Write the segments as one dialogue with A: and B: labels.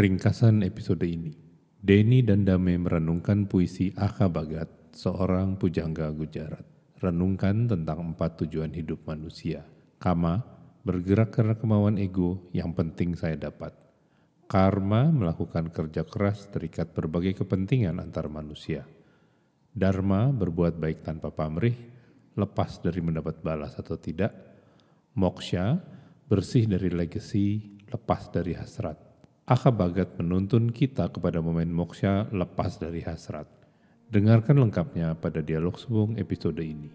A: Ringkasan episode ini, Denny dan Dame merenungkan puisi Aka Bagat, seorang pujangga Gujarat. Renungkan tentang empat tujuan hidup manusia. Kama, bergerak karena kemauan ego yang penting saya dapat. Karma, melakukan kerja keras terikat berbagai kepentingan antar manusia. Dharma, berbuat baik tanpa pamrih, lepas dari mendapat balas atau tidak. Moksha, bersih dari legacy, lepas dari hasrat. Aka Bagat menuntun kita kepada momen moksha lepas dari hasrat. Dengarkan lengkapnya pada dialog suwung episode ini.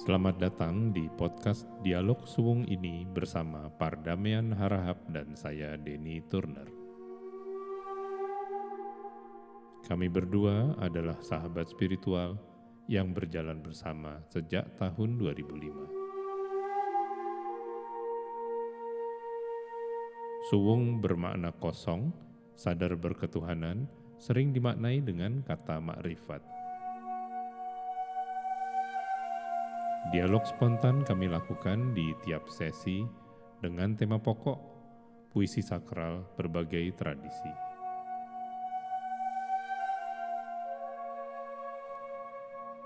A: Selamat datang di podcast Dialog Suwung ini bersama Pardamian Harahap dan saya Denny Turner. Kami berdua adalah sahabat spiritual yang berjalan bersama sejak tahun 2005. Suwung bermakna kosong, sadar berketuhanan, sering dimaknai dengan kata makrifat. Dialog spontan kami lakukan di tiap sesi dengan tema pokok, puisi sakral berbagai tradisi.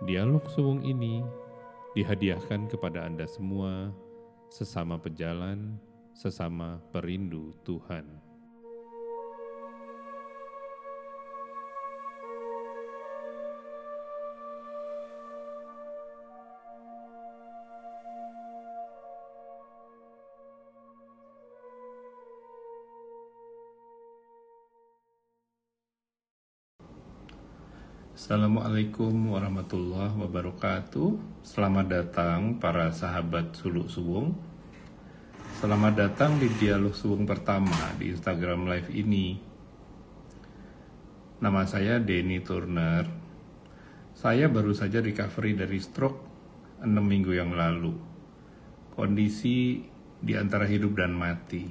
A: Dialog suwung ini dihadiahkan kepada Anda semua, sesama pejalan, sesama perindu Tuhan. Assalamualaikum warahmatullahi wabarakatuh. Selamat datang para sahabat Suluk Suwung Selamat datang di dialog suwung pertama di Instagram Live ini. Nama saya Denny Turner. Saya baru saja recovery dari stroke 6 minggu yang lalu. Kondisi di antara hidup dan mati.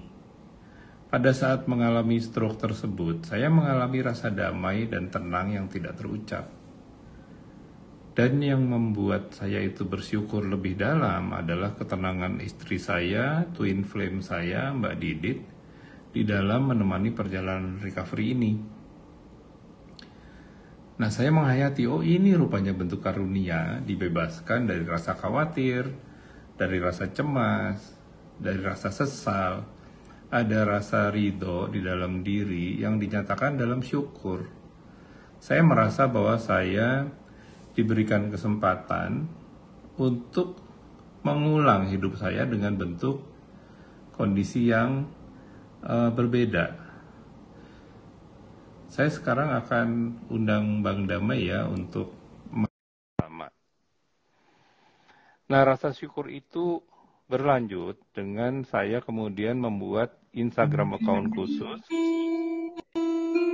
A: Pada saat mengalami stroke tersebut, saya mengalami rasa damai dan tenang yang tidak terucap. Dan yang membuat saya itu bersyukur lebih dalam adalah ketenangan istri saya, twin flame saya, Mbak Didit, di dalam menemani perjalanan recovery ini. Nah, saya menghayati, oh ini rupanya bentuk karunia, dibebaskan dari rasa khawatir, dari rasa cemas, dari rasa sesal, ada rasa ridho di dalam diri yang dinyatakan dalam syukur. Saya merasa bahwa saya diberikan kesempatan untuk mengulang hidup saya dengan bentuk kondisi yang uh, berbeda. Saya sekarang akan undang Bang Damai ya untuk sama. Nah, rasa syukur itu berlanjut dengan saya kemudian membuat Instagram account khusus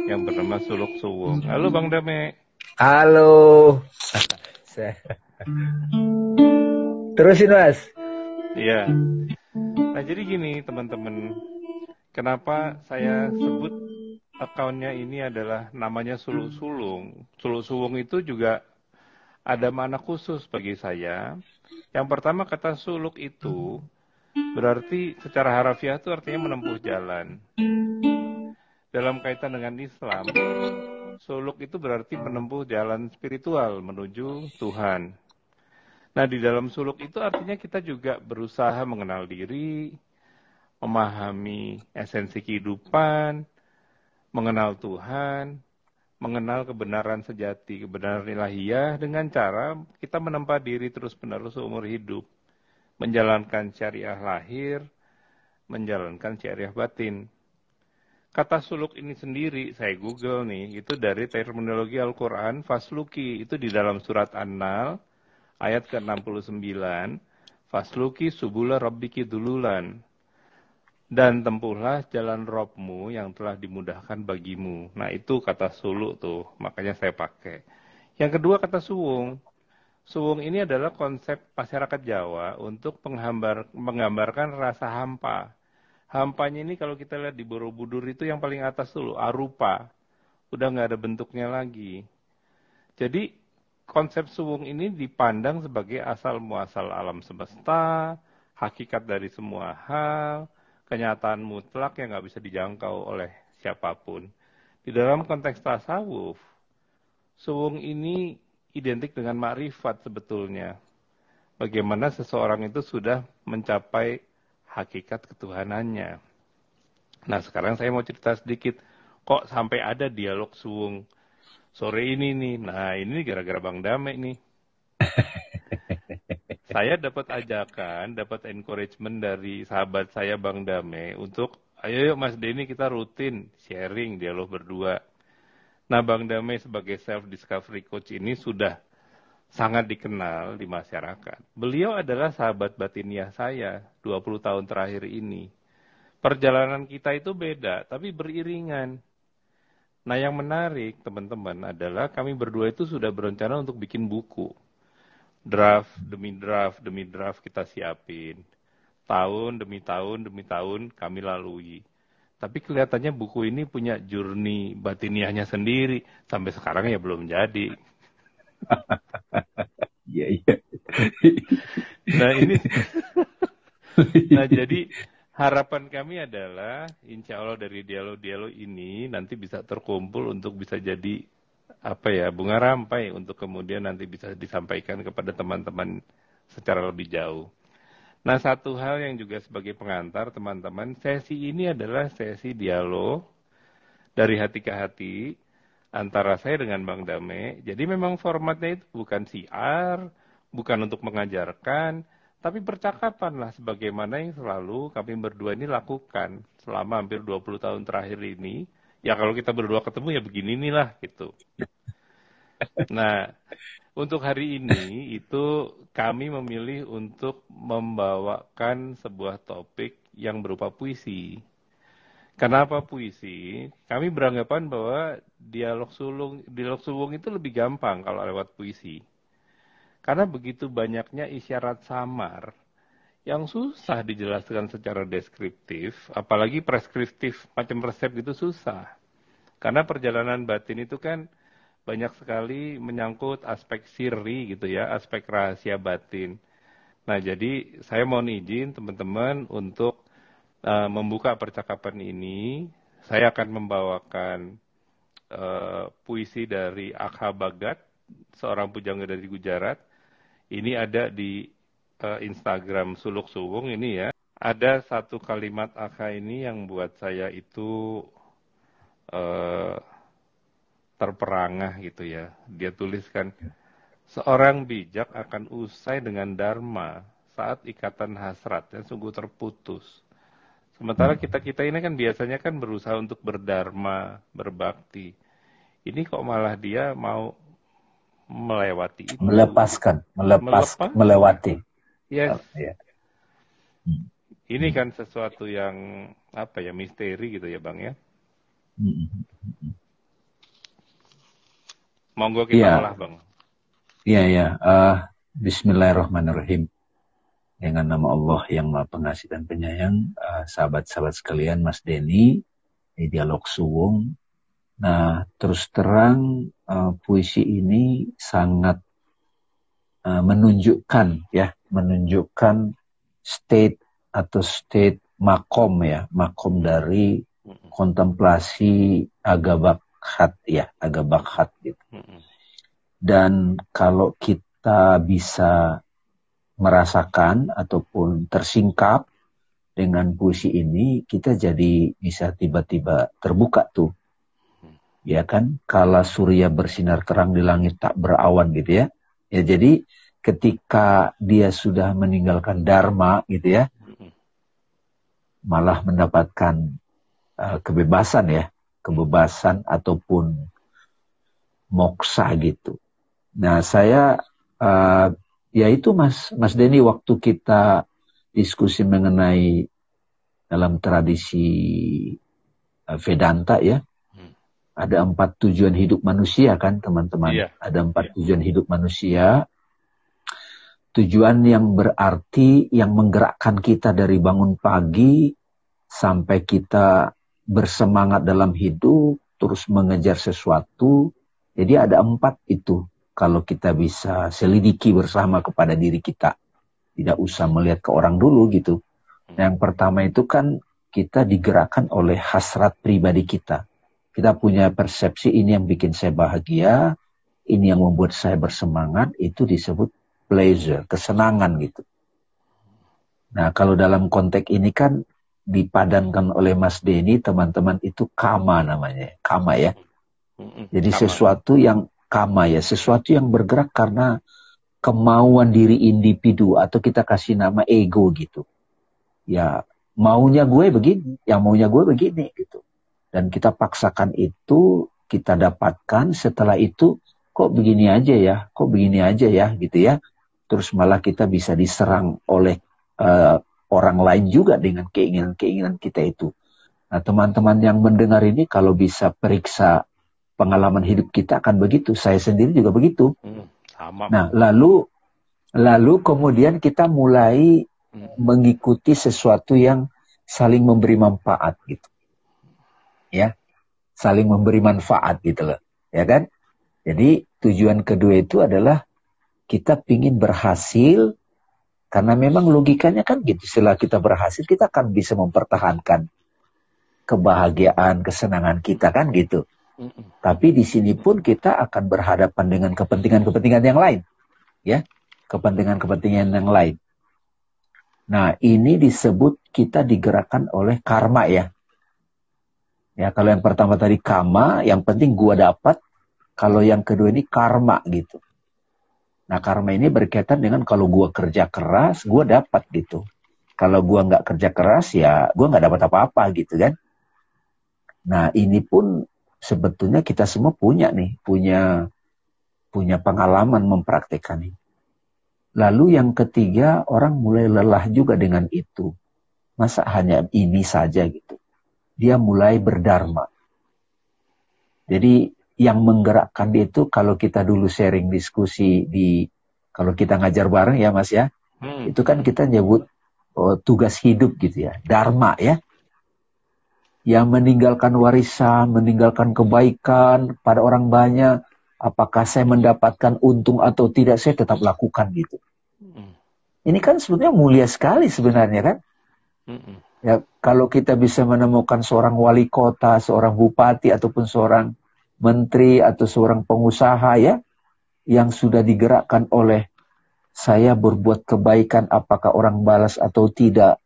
A: yang bernama Suluk Suwung. Halo Bang Damai.
B: Halo. Terusin mas.
A: Iya. Nah jadi gini teman-teman, kenapa saya sebut akunnya ini adalah namanya Suluk Sulung. Suluk Sulung itu juga ada mana khusus bagi saya. Yang pertama kata suluk itu berarti secara harafiah itu artinya menempuh jalan. Dalam kaitan dengan Islam, Suluk itu berarti menempuh jalan spiritual menuju Tuhan. Nah, di dalam suluk itu artinya kita juga berusaha mengenal diri, memahami esensi kehidupan, mengenal Tuhan, mengenal kebenaran sejati, kebenaran ilahiyah dengan cara kita menempa diri terus-menerus seumur hidup, menjalankan syariah lahir, menjalankan syariah batin. Kata suluk ini sendiri, saya google nih, itu dari terminologi Al-Quran, fasluki, itu di dalam surat An-Nal, ayat ke-69, fasluki subula rabbiki dululan, dan tempuhlah jalan robmu yang telah dimudahkan bagimu. Nah itu kata suluk tuh, makanya saya pakai. Yang kedua kata suwung. Suwung ini adalah konsep masyarakat Jawa untuk menggambarkan rasa hampa Hampanya ini kalau kita lihat di Borobudur itu yang paling atas dulu, arupa. Udah nggak ada bentuknya lagi. Jadi konsep suwung ini dipandang sebagai asal muasal alam semesta, hakikat dari semua hal, kenyataan mutlak yang nggak bisa dijangkau oleh siapa pun. Di dalam konteks tasawuf, suwung ini identik dengan makrifat sebetulnya. Bagaimana seseorang itu sudah mencapai hakikat ketuhanannya. Nah sekarang saya mau cerita sedikit, kok sampai ada dialog suwung sore ini nih. Nah ini gara-gara Bang Dame nih. saya dapat ajakan, dapat encouragement dari sahabat saya Bang Dame untuk ayo yuk Mas Denny kita rutin sharing dialog berdua. Nah Bang Dame sebagai self discovery coach ini sudah sangat dikenal di masyarakat. Beliau adalah sahabat batiniah saya 20 tahun terakhir ini. Perjalanan kita itu beda, tapi beriringan. Nah yang menarik teman-teman adalah kami berdua itu sudah berencana untuk bikin buku. Draft demi draft demi draft kita siapin. Tahun demi tahun demi tahun kami lalui. Tapi kelihatannya buku ini punya journey batiniahnya sendiri. Sampai sekarang ya belum jadi.
B: Iya, iya.
A: Nah ini, nah jadi harapan kami adalah insya Allah dari dialog-dialog ini nanti bisa terkumpul untuk bisa jadi apa ya bunga rampai untuk kemudian nanti bisa disampaikan kepada teman-teman secara lebih jauh. Nah, satu hal yang juga sebagai pengantar teman-teman, sesi ini adalah sesi dialog dari hati ke hati antara saya dengan Bang Dame. Jadi memang formatnya itu bukan siar, bukan untuk mengajarkan, tapi percakapan lah sebagaimana yang selalu kami berdua ini lakukan selama hampir 20 tahun terakhir ini. Ya kalau kita berdua ketemu ya begini nih lah gitu. Nah, untuk hari ini itu kami memilih untuk membawakan sebuah topik yang berupa puisi. Kenapa puisi? Kami beranggapan bahwa dialog sulung, dialog sulung itu lebih gampang kalau lewat puisi. Karena begitu banyaknya isyarat samar yang susah dijelaskan secara deskriptif, apalagi preskriptif macam resep itu susah. Karena perjalanan batin itu kan banyak sekali menyangkut aspek siri gitu ya, aspek rahasia batin. Nah, jadi saya mohon izin teman-teman untuk uh, membuka percakapan ini. Saya akan membawakan uh, puisi dari Akha Bagat, seorang pujangga dari Gujarat. Ini ada di uh, Instagram Suluk Suwung ini ya. Ada satu kalimat Akha ini yang buat saya itu uh, terperangah gitu ya. Dia tuliskan, seorang bijak akan usai dengan dharma saat ikatan hasratnya sungguh terputus. Sementara kita-kita ini kan biasanya kan berusaha untuk berdharma, berbakti. Ini kok malah dia mau melewati itu.
B: Melepaskan, melepas, Melepas. melewati.
A: Yes. Oh, yeah. Ini kan sesuatu yang apa ya misteri gitu ya bang ya. Hmm. Monggo kita ya. olah bang.
B: Iya ya. Uh, Bismillahirrahmanirrahim. Dengan nama Allah yang Maha Pengasih dan Penyayang, uh, sahabat-sahabat sekalian, Mas Denny, di dialog suwung. Nah, terus terang uh, puisi ini sangat uh, menunjukkan ya, menunjukkan state atau state makom ya, makom dari kontemplasi agama bakhat ya, agak bakhat gitu. Dan kalau kita bisa merasakan ataupun tersingkap dengan puisi ini, kita jadi bisa tiba-tiba terbuka tuh. Ya kan, kala surya bersinar terang di langit tak berawan gitu ya. Ya jadi ketika dia sudah meninggalkan dharma gitu ya, malah mendapatkan uh, kebebasan ya, kebebasan ataupun moksa gitu. Nah saya uh, ya itu Mas Mas Denny waktu kita diskusi mengenai dalam tradisi uh, Vedanta ya hmm. ada empat tujuan hidup manusia kan teman-teman iya. ada empat iya. tujuan hidup manusia tujuan yang berarti yang menggerakkan kita dari bangun pagi sampai kita bersemangat dalam hidup, terus mengejar sesuatu. Jadi ada empat itu kalau kita bisa selidiki bersama kepada diri kita. Tidak usah melihat ke orang dulu gitu. Yang pertama itu kan kita digerakkan oleh hasrat pribadi kita. Kita punya persepsi ini yang bikin saya bahagia, ini yang membuat saya bersemangat, itu disebut pleasure, kesenangan gitu. Nah, kalau dalam konteks ini kan dipadankan oleh Mas Denny, teman-teman itu kama namanya, kama ya. Jadi kama. sesuatu yang kama ya, sesuatu yang bergerak karena kemauan diri individu atau kita kasih nama ego gitu. Ya, maunya gue begini, yang maunya gue begini gitu. Dan kita paksakan itu, kita dapatkan, setelah itu kok begini aja ya, kok begini aja ya gitu ya. Terus malah kita bisa diserang oleh uh, orang lain juga dengan keinginan-keinginan kita itu. Nah, teman-teman yang mendengar ini kalau bisa periksa pengalaman hidup kita akan begitu. Saya sendiri juga begitu. Hmm, sama. Nah, lalu lalu kemudian kita mulai hmm. mengikuti sesuatu yang saling memberi manfaat gitu. Ya. Saling memberi manfaat gitu loh. Ya kan? Jadi tujuan kedua itu adalah kita ingin berhasil karena memang logikanya kan gitu. Setelah kita berhasil, kita akan bisa mempertahankan kebahagiaan, kesenangan kita kan gitu. Tapi di sini pun kita akan berhadapan dengan kepentingan-kepentingan yang lain. Ya, kepentingan-kepentingan yang lain. Nah, ini disebut kita digerakkan oleh karma ya. Ya, kalau yang pertama tadi kama, yang penting gua dapat. Kalau yang kedua ini karma gitu. Nah karma ini berkaitan dengan kalau gue kerja keras, gue dapat gitu. Kalau gue nggak kerja keras ya gue nggak dapat apa-apa gitu kan. Nah ini pun sebetulnya kita semua punya nih, punya punya pengalaman mempraktekkan ini. Lalu yang ketiga orang mulai lelah juga dengan itu. Masa hanya ini saja gitu. Dia mulai berdharma. Jadi yang menggerakkan dia itu kalau kita dulu sharing diskusi di kalau kita ngajar bareng ya Mas ya, hmm. itu kan kita nyebut oh, tugas hidup gitu ya, dharma ya. Yang meninggalkan warisan, meninggalkan kebaikan pada orang banyak, apakah saya mendapatkan untung atau tidak, saya tetap lakukan gitu. Ini kan sebetulnya mulia sekali sebenarnya kan. Ya, kalau kita bisa menemukan seorang wali kota, seorang bupati ataupun seorang menteri atau seorang pengusaha ya yang sudah digerakkan oleh saya berbuat kebaikan apakah orang balas atau tidak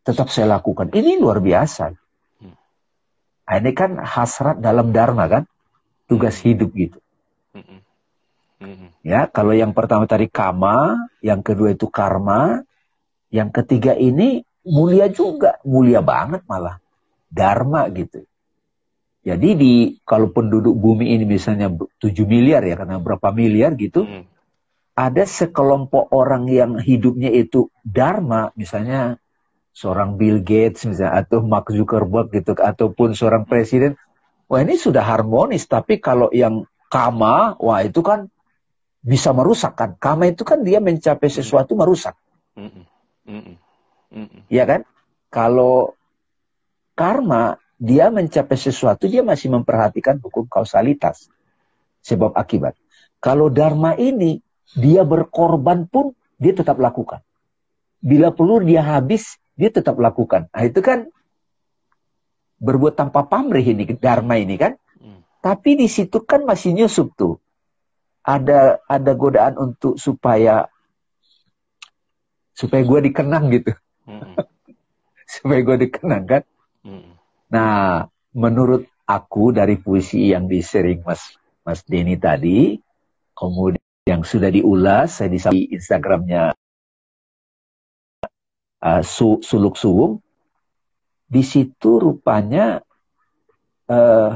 B: tetap saya lakukan. Ini luar biasa. Nah, ini kan hasrat dalam dharma kan, tugas hidup gitu. Ya, kalau yang pertama tadi kama, yang kedua itu karma, yang ketiga ini mulia juga, mulia banget malah. Dharma gitu. Jadi di kalau penduduk bumi ini misalnya 7 miliar ya karena berapa miliar gitu, hmm. ada sekelompok orang yang hidupnya itu dharma, misalnya seorang Bill Gates misalnya atau Mark Zuckerberg gitu ataupun seorang presiden, wah ini sudah harmonis. Tapi kalau yang kama, wah itu kan bisa merusak kan. Kama itu kan dia mencapai sesuatu merusak. Mm -mm. Ya kan? Kalau karma dia mencapai sesuatu, dia masih memperhatikan hukum kausalitas. Sebab akibat. Kalau dharma ini, dia berkorban pun, dia tetap lakukan. Bila perlu dia habis, dia tetap lakukan. Nah itu kan berbuat tanpa pamrih ini, dharma ini kan. Hmm. Tapi di situ kan masih nyusup tuh. Ada ada godaan untuk supaya supaya gue dikenang gitu. Hmm. supaya gue dikenang kan. Hmm. Nah, menurut aku dari puisi yang disering Mas Mas Denny tadi, kemudian yang sudah diulas, saya di Instagramnya uh, su, Suluk Suwung, di situ rupanya uh,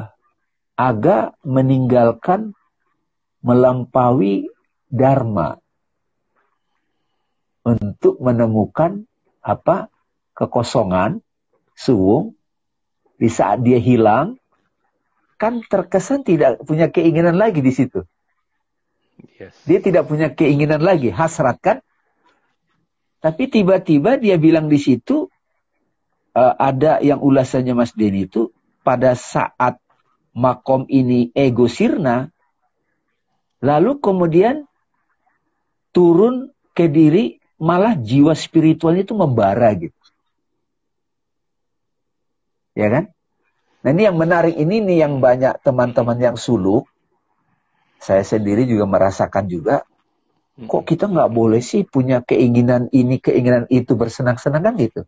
B: agak meninggalkan melampaui dharma untuk menemukan apa kekosongan suwung di saat dia hilang, kan terkesan tidak punya keinginan lagi di situ. Yes. Dia tidak punya keinginan lagi, hasrat kan? Tapi tiba-tiba dia bilang di situ uh, ada yang ulasannya Mas Denny itu pada saat makom ini ego sirna, lalu kemudian turun ke diri malah jiwa spiritualnya itu membara gitu. Ya kan? Nah ini yang menarik ini nih yang banyak teman-teman yang suluk. Saya sendiri juga merasakan juga. Kok kita nggak boleh sih punya keinginan ini, keinginan itu bersenang-senang kan gitu.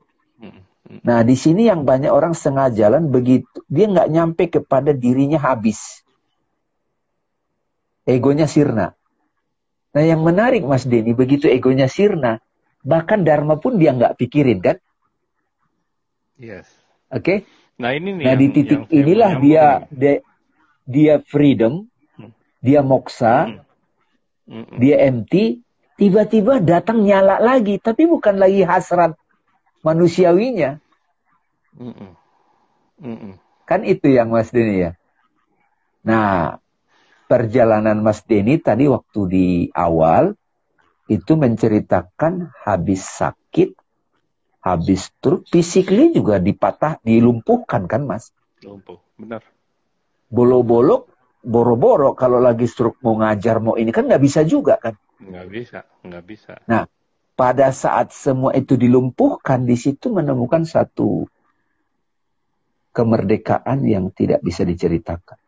B: Nah di sini yang banyak orang setengah jalan begitu. Dia nggak nyampe kepada dirinya habis. Egonya sirna. Nah yang menarik Mas Denny, begitu egonya sirna, bahkan Dharma pun dia nggak pikirin kan?
A: Yes.
B: Oke. Okay?
A: Nah ini nih.
B: Nah di titik inilah dia, dia dia freedom, hmm. dia moksa, hmm. Dia empty, tiba-tiba datang nyala lagi, tapi bukan lagi hasrat manusiawinya. Kan itu yang Mas Denny ya. Nah, perjalanan Mas Denny tadi waktu di awal itu menceritakan habis sakit habis truk physically juga dipatah dilumpuhkan kan mas? Lumpuh benar. Bolo-bolo boro-boro kalau lagi stroke mau ngajar mau ini kan nggak bisa juga kan?
A: Nggak bisa nggak bisa.
B: Nah pada saat semua itu dilumpuhkan di situ menemukan satu kemerdekaan yang tidak bisa diceritakan.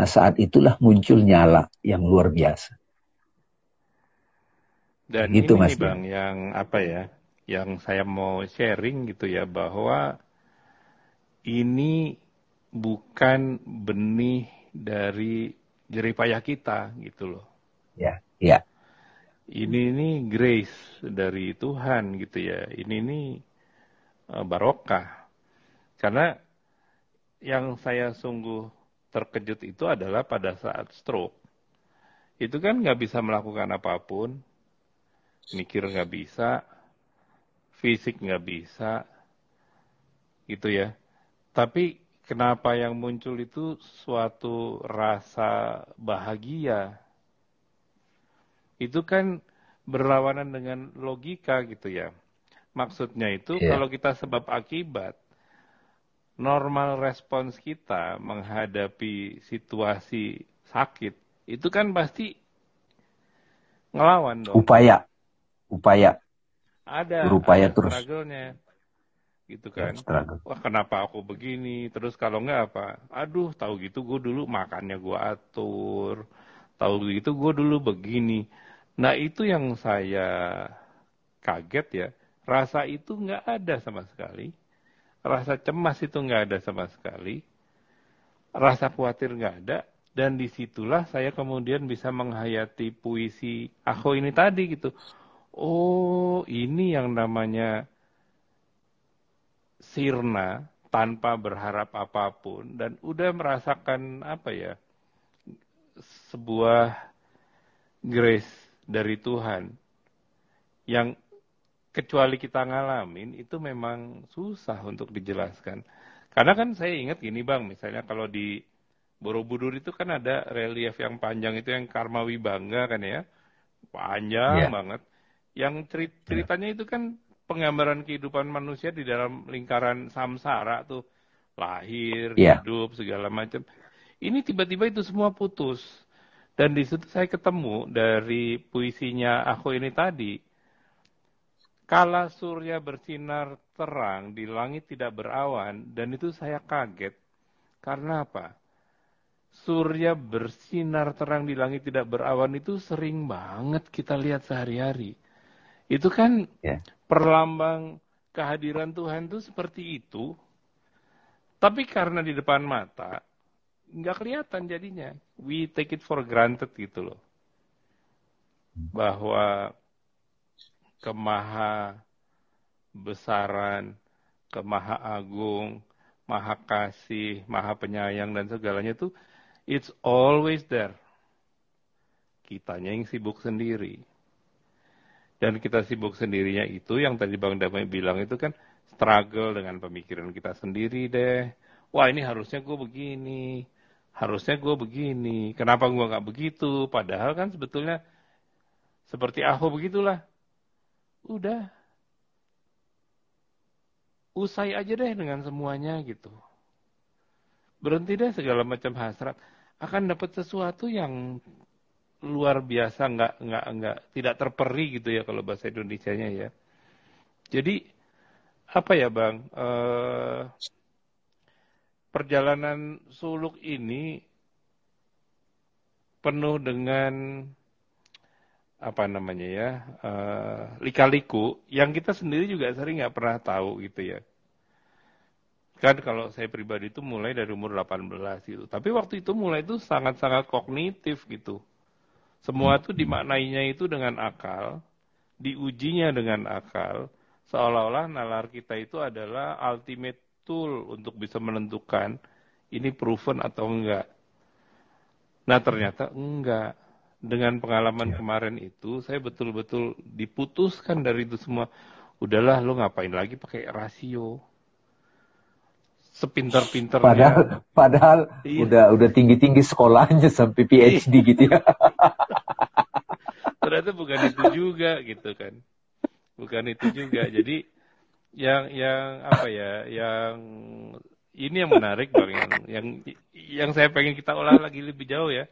B: Nah saat itulah muncul nyala yang luar biasa.
A: Dan gitu, ini mas bang yang apa ya yang saya mau sharing gitu ya bahwa ini bukan benih dari jeripayah kita gitu loh.
B: Ya, ya.
A: Ini ini grace dari Tuhan gitu ya. Ini ini uh, barokah. Karena yang saya sungguh terkejut itu adalah pada saat stroke. Itu kan nggak bisa melakukan apa pun, mikir nggak bisa, fisik nggak bisa, gitu ya. Tapi kenapa yang muncul itu suatu rasa bahagia? Itu kan berlawanan dengan logika gitu ya. Maksudnya itu yeah. kalau kita sebab akibat, normal respons kita menghadapi situasi sakit, itu kan pasti ngelawan dong.
B: Upaya, upaya
A: ada
B: berupaya
A: ada
B: terus
A: gitu kan. wah kenapa aku begini? Terus kalau enggak apa? Aduh tahu gitu gue dulu makannya gue atur. Tahu gitu gue dulu begini. Nah itu yang saya kaget ya. Rasa itu nggak ada sama sekali. Rasa cemas itu nggak ada sama sekali. Rasa khawatir nggak ada. Dan di situlah saya kemudian bisa menghayati puisi aku ini tadi gitu. Oh ini yang namanya sirna tanpa berharap apa pun dan udah merasakan apa ya sebuah grace dari Tuhan yang kecuali kita ngalamin itu memang susah untuk dijelaskan. Karena kan saya ingat gini bang, misalnya kalau di Borobudur itu kan ada relief yang panjang itu yang Karma Wibangga kan ya, panjang yeah. banget. Yang cerit ya. ceritanya itu kan penggambaran kehidupan manusia di dalam lingkaran samsara tuh lahir, yeah. hidup segala macam. Ini tiba-tiba itu semua putus. Dan di situ saya ketemu dari puisinya aku ini tadi. Kala surya bersinar terang di langit tidak berawan dan itu saya kaget. Karena apa? Surya bersinar terang di langit tidak berawan itu sering banget kita lihat sehari-hari. Itu kan yeah. Perlambang kehadiran Tuhan itu seperti itu. Tapi karena di depan mata, nggak kelihatan jadinya. We take it for granted gitu loh. Bahwa kemaha besaran, kemaha agung, maha kasih, maha penyayang dan segalanya itu it's always there. Kitanya yang sibuk sendiri. Dan kita sibuk sendirinya itu yang tadi Bang Damai bilang itu kan struggle dengan pemikiran kita sendiri deh. Wah ini harusnya gue begini, harusnya gue begini, kenapa gue nggak begitu? Padahal kan sebetulnya seperti aku begitulah. Udah, usai aja deh dengan semuanya gitu. Berhenti deh segala macam hasrat. Akan dapat sesuatu yang luar biasa nggak nggak nggak tidak terperi gitu ya kalau bahasa Indonesia-nya ya. Jadi apa ya bang? Uh, perjalanan suluk ini penuh dengan apa namanya ya uh, lika-liku yang kita sendiri juga sering nggak pernah tahu gitu ya kan kalau saya pribadi itu mulai dari umur 18 gitu tapi waktu itu mulai itu sangat-sangat kognitif gitu semua itu dimaknainya itu dengan akal diujinya dengan akal. Seolah-olah nalar kita itu adalah ultimate tool untuk bisa menentukan ini proven atau enggak. Nah ternyata enggak. Dengan pengalaman ya. kemarin itu saya betul-betul diputuskan dari itu semua. Udahlah lo ngapain lagi pakai rasio? Sepintar-pintarnya.
B: Padahal padahal iya. udah udah tinggi-tinggi sekolahnya sampai PhD iya. gitu ya
A: ternyata bukan itu juga gitu kan bukan itu juga jadi yang yang apa ya yang ini yang menarik bang yang yang yang saya pengen kita olah lagi lebih jauh ya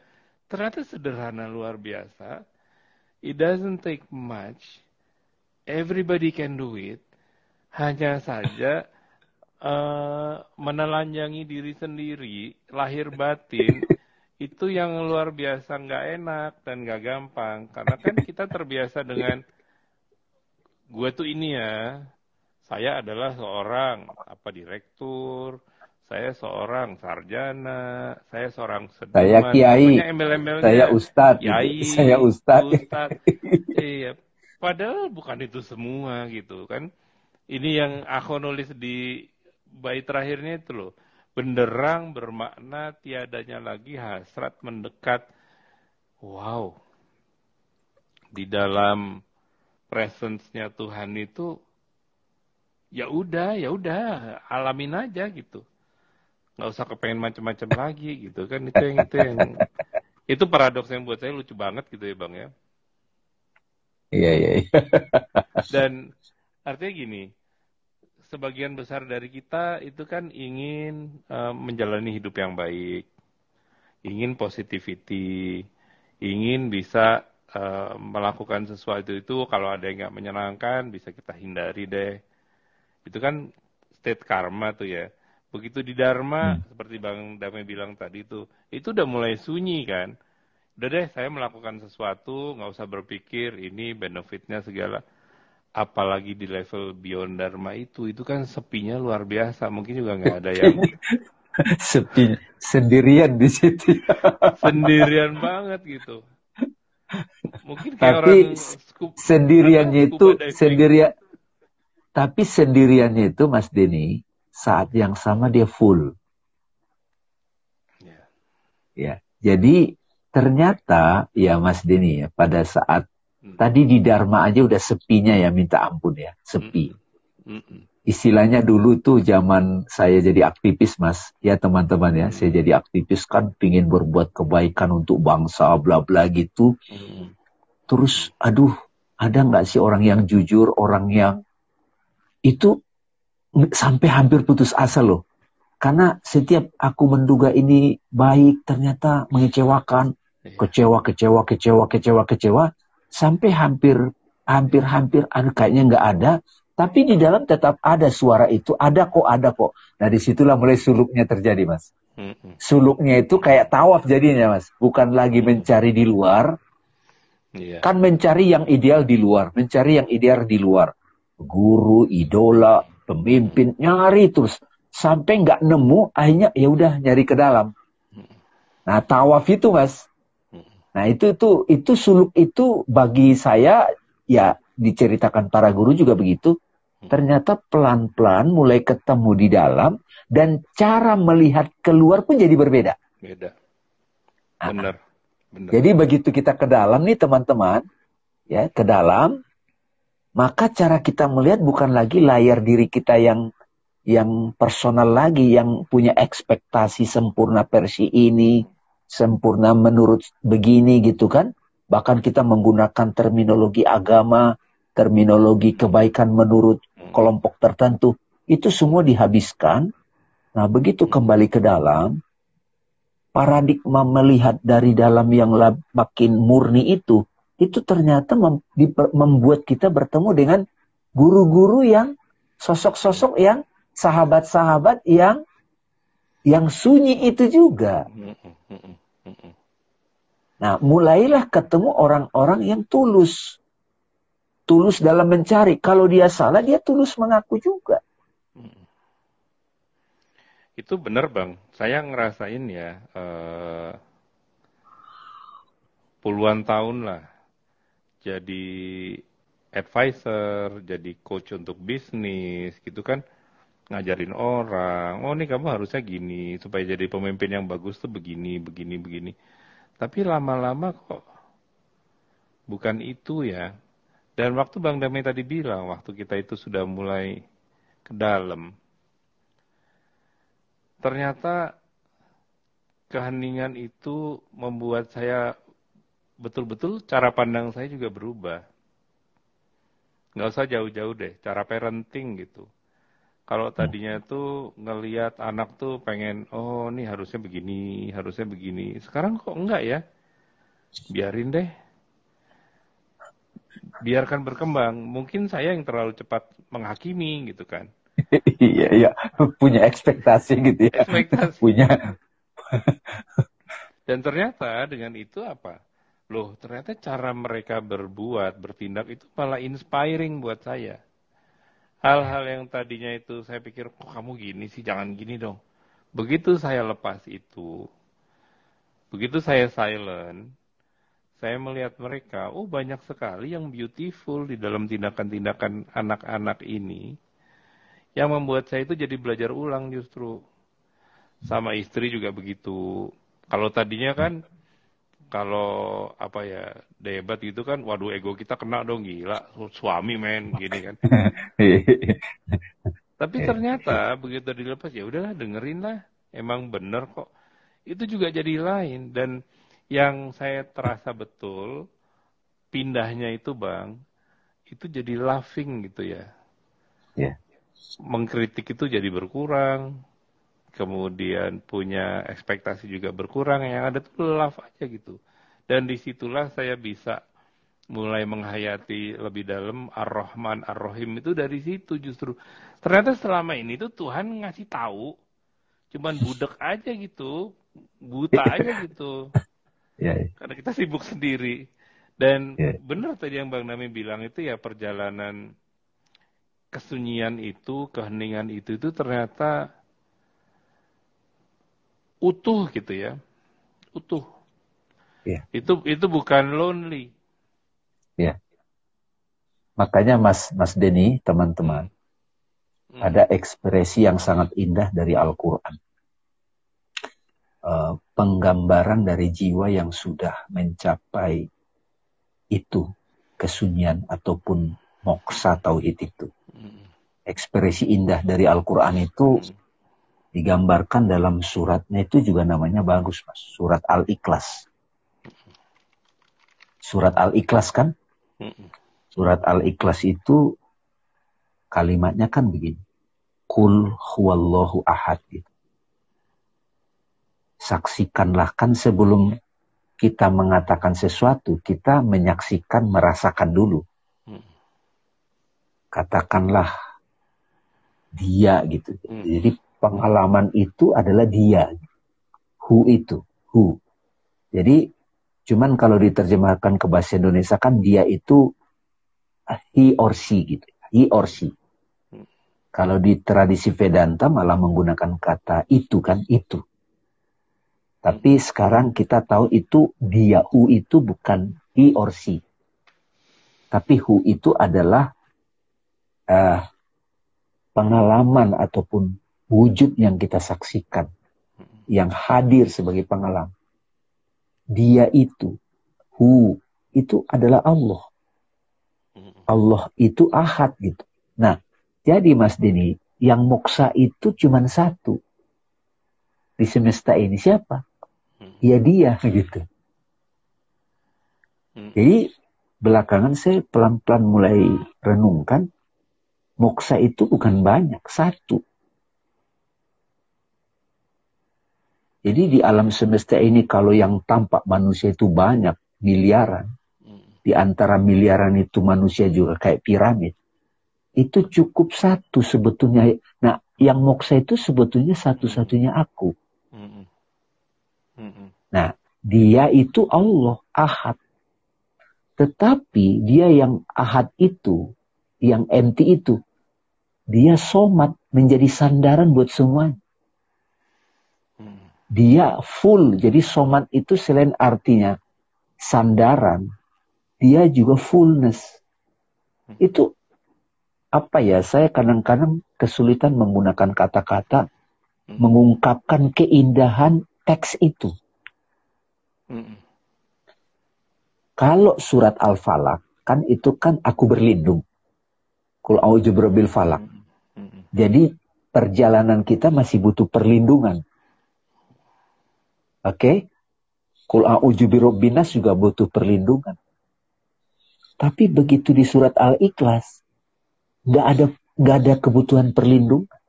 A: ternyata sederhana luar biasa. It doesn't take much. Everybody can do it. Hanya saja uh, menelanjangi diri sendiri, lahir batin, itu yang luar biasa nggak enak dan nggak gampang. Karena kan kita terbiasa dengan gue tuh ini ya, saya adalah seorang apa direktur, saya seorang sarjana, saya seorang
B: seduman, saya kiai, saya ustadz,
A: kiai,
B: saya ustadz.
A: ustadz. iya, padahal bukan itu semua gitu kan. Ini yang aku nulis di bait terakhirnya itu loh. Benderang bermakna tiadanya lagi hasrat mendekat. Wow. Di dalam presence-nya Tuhan itu ya udah, ya udah, alamin aja gitu nggak usah kepengen macam-macam lagi gitu kan itu yang itu yang itu paradoks yang buat saya lucu banget gitu ya bang ya
B: iya iya, iya.
A: dan artinya gini sebagian besar dari kita itu kan ingin uh, menjalani hidup yang baik ingin positivity ingin bisa uh, melakukan sesuatu itu kalau ada yang nggak menyenangkan bisa kita hindari deh itu kan state karma tuh ya Begitu di Dharma, hmm. seperti Bang Damai bilang tadi itu, itu udah mulai sunyi kan. Udah deh, saya melakukan sesuatu, nggak usah berpikir ini benefitnya segala. Apalagi di level beyond Dharma itu, itu kan sepinya luar biasa. Mungkin juga nggak ada yang...
B: Sepi, sendirian di situ.
A: sendirian banget gitu.
B: Mungkin kayak Tapi orang scoop, sendiriannya itu, sendirian, tapi sendiriannya itu Mas Denny, saat yang sama dia full. Yeah. Ya, jadi ternyata ya Mas Denny ya pada saat. Tadi di Dharma aja udah sepinya ya minta ampun ya, sepi. Hmm. Hmm. Istilahnya dulu tuh zaman saya jadi aktivis Mas, ya teman-teman ya, hmm. saya jadi aktivis kan pingin berbuat kebaikan untuk bangsa bla bla gitu. Hmm. Terus aduh, ada nggak sih orang yang jujur, orang yang itu sampai hampir putus asa loh. Karena setiap aku menduga ini baik ternyata mengecewakan, iya. kecewa, kecewa, kecewa, kecewa, kecewa, sampai hampir, hampir, hampir, aduh kayaknya nggak ada. Tapi di dalam tetap ada suara itu, ada kok, ada kok. Nah di situlah mulai suluknya terjadi mas. Suluknya itu kayak tawaf jadinya mas, bukan lagi mencari di luar, yeah. kan mencari yang ideal di luar, mencari yang ideal di luar. Guru, idola, pemimpin nyari terus sampai nggak nemu akhirnya ya udah nyari ke dalam nah tawaf itu mas nah itu itu itu suluk itu bagi saya ya diceritakan para guru juga begitu. Ternyata pelan-pelan mulai ketemu di dalam dan cara melihat keluar pun jadi berbeda. Beda.
A: Benar.
B: Benar. Jadi begitu kita ke dalam nih teman-teman ya ke dalam maka cara kita melihat bukan lagi layar diri kita yang yang personal lagi, yang punya ekspektasi sempurna versi ini, sempurna menurut begini gitu kan. Bahkan kita menggunakan terminologi agama, terminologi kebaikan menurut kelompok tertentu. Itu semua dihabiskan. Nah begitu kembali ke dalam, paradigma melihat dari dalam yang makin murni itu itu ternyata mem membuat kita bertemu dengan guru-guru yang sosok-sosok yang sahabat-sahabat yang yang sunyi itu juga. Nah, mulailah ketemu orang-orang yang tulus. Tulus dalam mencari. Kalau dia salah, dia tulus mengaku juga.
A: Itu benar bang. Saya ngerasain ya, uh, puluhan tahun lah. Jadi advisor, jadi coach untuk bisnis gitu kan ngajarin orang, oh ini kamu harusnya gini, supaya jadi pemimpin yang bagus tuh begini, begini, begini. Tapi lama-lama kok bukan itu ya. Dan waktu Bang Damai tadi bilang, waktu kita itu sudah mulai ke dalam, ternyata keheningan itu membuat saya betul-betul cara pandang saya juga berubah. Nggak usah jauh-jauh deh, cara parenting gitu kalau tadinya tuh ngeliat anak tuh pengen, oh ini harusnya begini, harusnya begini. Sekarang kok enggak ya? Biarin deh. Biarkan berkembang. Mungkin saya yang terlalu cepat menghakimi gitu kan.
B: iya, iya. Punya ekspektasi gitu ya. Ekspektasi. Punya.
A: Dan ternyata dengan itu apa? Loh, ternyata cara mereka berbuat, bertindak itu malah inspiring buat saya hal-hal yang tadinya itu saya pikir kok kamu gini sih? Jangan gini dong. Begitu saya lepas itu begitu saya silent saya melihat mereka oh banyak sekali yang beautiful di dalam tindakan-tindakan anak-anak ini. Yang membuat saya itu jadi belajar ulang justru. Sama istri juga begitu. Kalau tadinya kan kalau apa ya debat gitu kan, waduh ego kita kena dong gila, suami men gini kan. Tapi ternyata begitu dilepas ya udahlah dengerin lah, emang bener kok. Itu juga jadi lain dan yang saya terasa betul pindahnya itu bang, itu jadi laughing gitu ya. Yeah. Mengkritik itu jadi berkurang, kemudian punya ekspektasi juga berkurang, yang ada tuh love aja gitu. Dan di situlah saya bisa mulai menghayati lebih dalam Ar-Rahman Ar-Rahim itu dari situ justru. Ternyata selama ini tuh Tuhan ngasih tahu, cuman budek aja gitu, buta aja gitu. Yeah, yeah. Karena kita sibuk sendiri. Dan yeah. benar tadi yang Bang Nami bilang itu ya perjalanan kesunyian itu, keheningan itu itu ternyata utuh gitu ya. Utuh. Ya. Itu itu bukan lonely.
B: Ya. Makanya Mas Mas Denny, teman-teman, hmm. ada ekspresi yang sangat indah dari Al-Qur'an. Uh, penggambaran dari jiwa yang sudah mencapai itu kesunyian ataupun moksa tauhid itu. Hmm. Ekspresi indah dari Al-Quran itu hmm digambarkan dalam suratnya itu juga namanya bagus mas. Surat Al-Ikhlas. Surat Al-Ikhlas kan? Surat Al-Ikhlas itu kalimatnya kan begini. Kul huwallahu ahad gitu. Saksikanlah kan sebelum kita mengatakan sesuatu, kita menyaksikan, merasakan dulu. Katakanlah dia gitu. Jadi pengalaman itu adalah dia. Who itu, who. Jadi cuman kalau diterjemahkan ke bahasa Indonesia kan dia itu he or she gitu. He or she. Kalau di tradisi Vedanta malah menggunakan kata itu kan itu. Tapi sekarang kita tahu itu dia, who itu bukan he or she. Tapi who itu adalah uh, pengalaman ataupun wujud yang kita saksikan, yang hadir sebagai pengalaman. Dia itu, hu, itu adalah Allah. Allah itu ahad gitu. Nah, jadi Mas Dini, yang moksa itu cuma satu. Di semesta ini siapa? Ya dia gitu. Jadi belakangan saya pelan-pelan mulai renungkan, moksa itu bukan banyak, satu. Jadi di alam semesta ini kalau yang tampak manusia itu banyak, miliaran. Hmm. Di antara miliaran itu manusia juga kayak piramid. itu cukup satu sebetulnya. Nah, yang moksa itu sebetulnya satu-satunya aku. Nah, dia itu Allah, ahad. Tetapi dia yang ahad itu, yang empty itu, dia somat menjadi sandaran buat semua. Dia full, jadi somat itu selain artinya sandaran, dia juga fullness. Itu apa ya, saya kadang-kadang kesulitan menggunakan kata-kata mengungkapkan keindahan teks itu. Kalau surat Al-Falaq kan itu kan aku berlindung. Kul falak. Jadi perjalanan kita masih butuh perlindungan. Oke? Okay? Kul auju binas juga butuh perlindungan. Tapi begitu di surat Al-Ikhlas, nggak ada nggak ada kebutuhan perlindungan.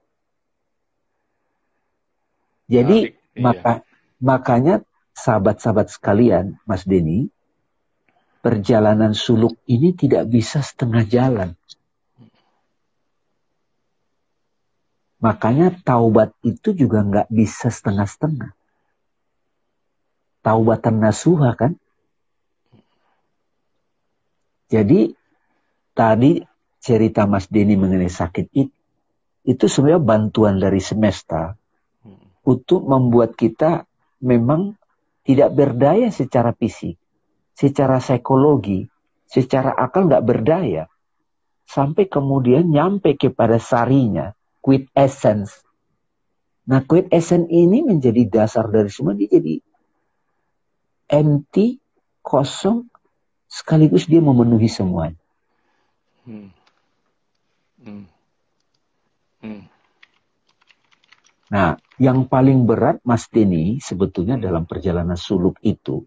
B: Jadi iya. maka makanya sahabat-sahabat sekalian, Mas Denny, perjalanan suluk ini tidak bisa setengah jalan. Makanya taubat itu juga nggak bisa setengah-setengah. Taubatan nasuha kan? Jadi tadi cerita Mas Denny mengenai sakit itu, itu sebenarnya bantuan dari semesta untuk membuat kita memang tidak berdaya secara fisik secara psikologi, secara akal nggak berdaya. Sampai kemudian nyampe kepada sarinya, quid essence. Nah, quid essence ini menjadi dasar dari semua. Dia jadi empty, kosong, sekaligus dia memenuhi semuanya. Hmm. Hmm. Hmm. Nah, yang paling berat Mas Denny sebetulnya dalam perjalanan suluk itu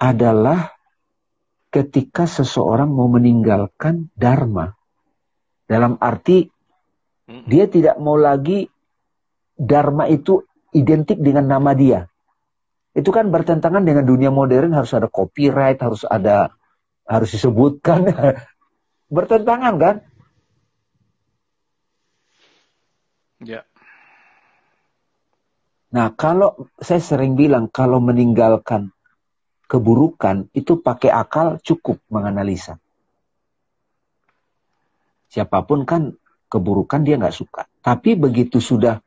B: adalah ketika seseorang mau meninggalkan dharma. Dalam arti dia tidak mau lagi dharma itu identik dengan nama dia. Itu kan bertentangan dengan dunia modern harus ada copyright, harus ada harus disebutkan. bertentangan kan? Ya. Nah, kalau saya sering bilang kalau meninggalkan keburukan itu pakai akal cukup menganalisa. Siapa pun kan keburukan dia nggak suka. Tapi begitu sudah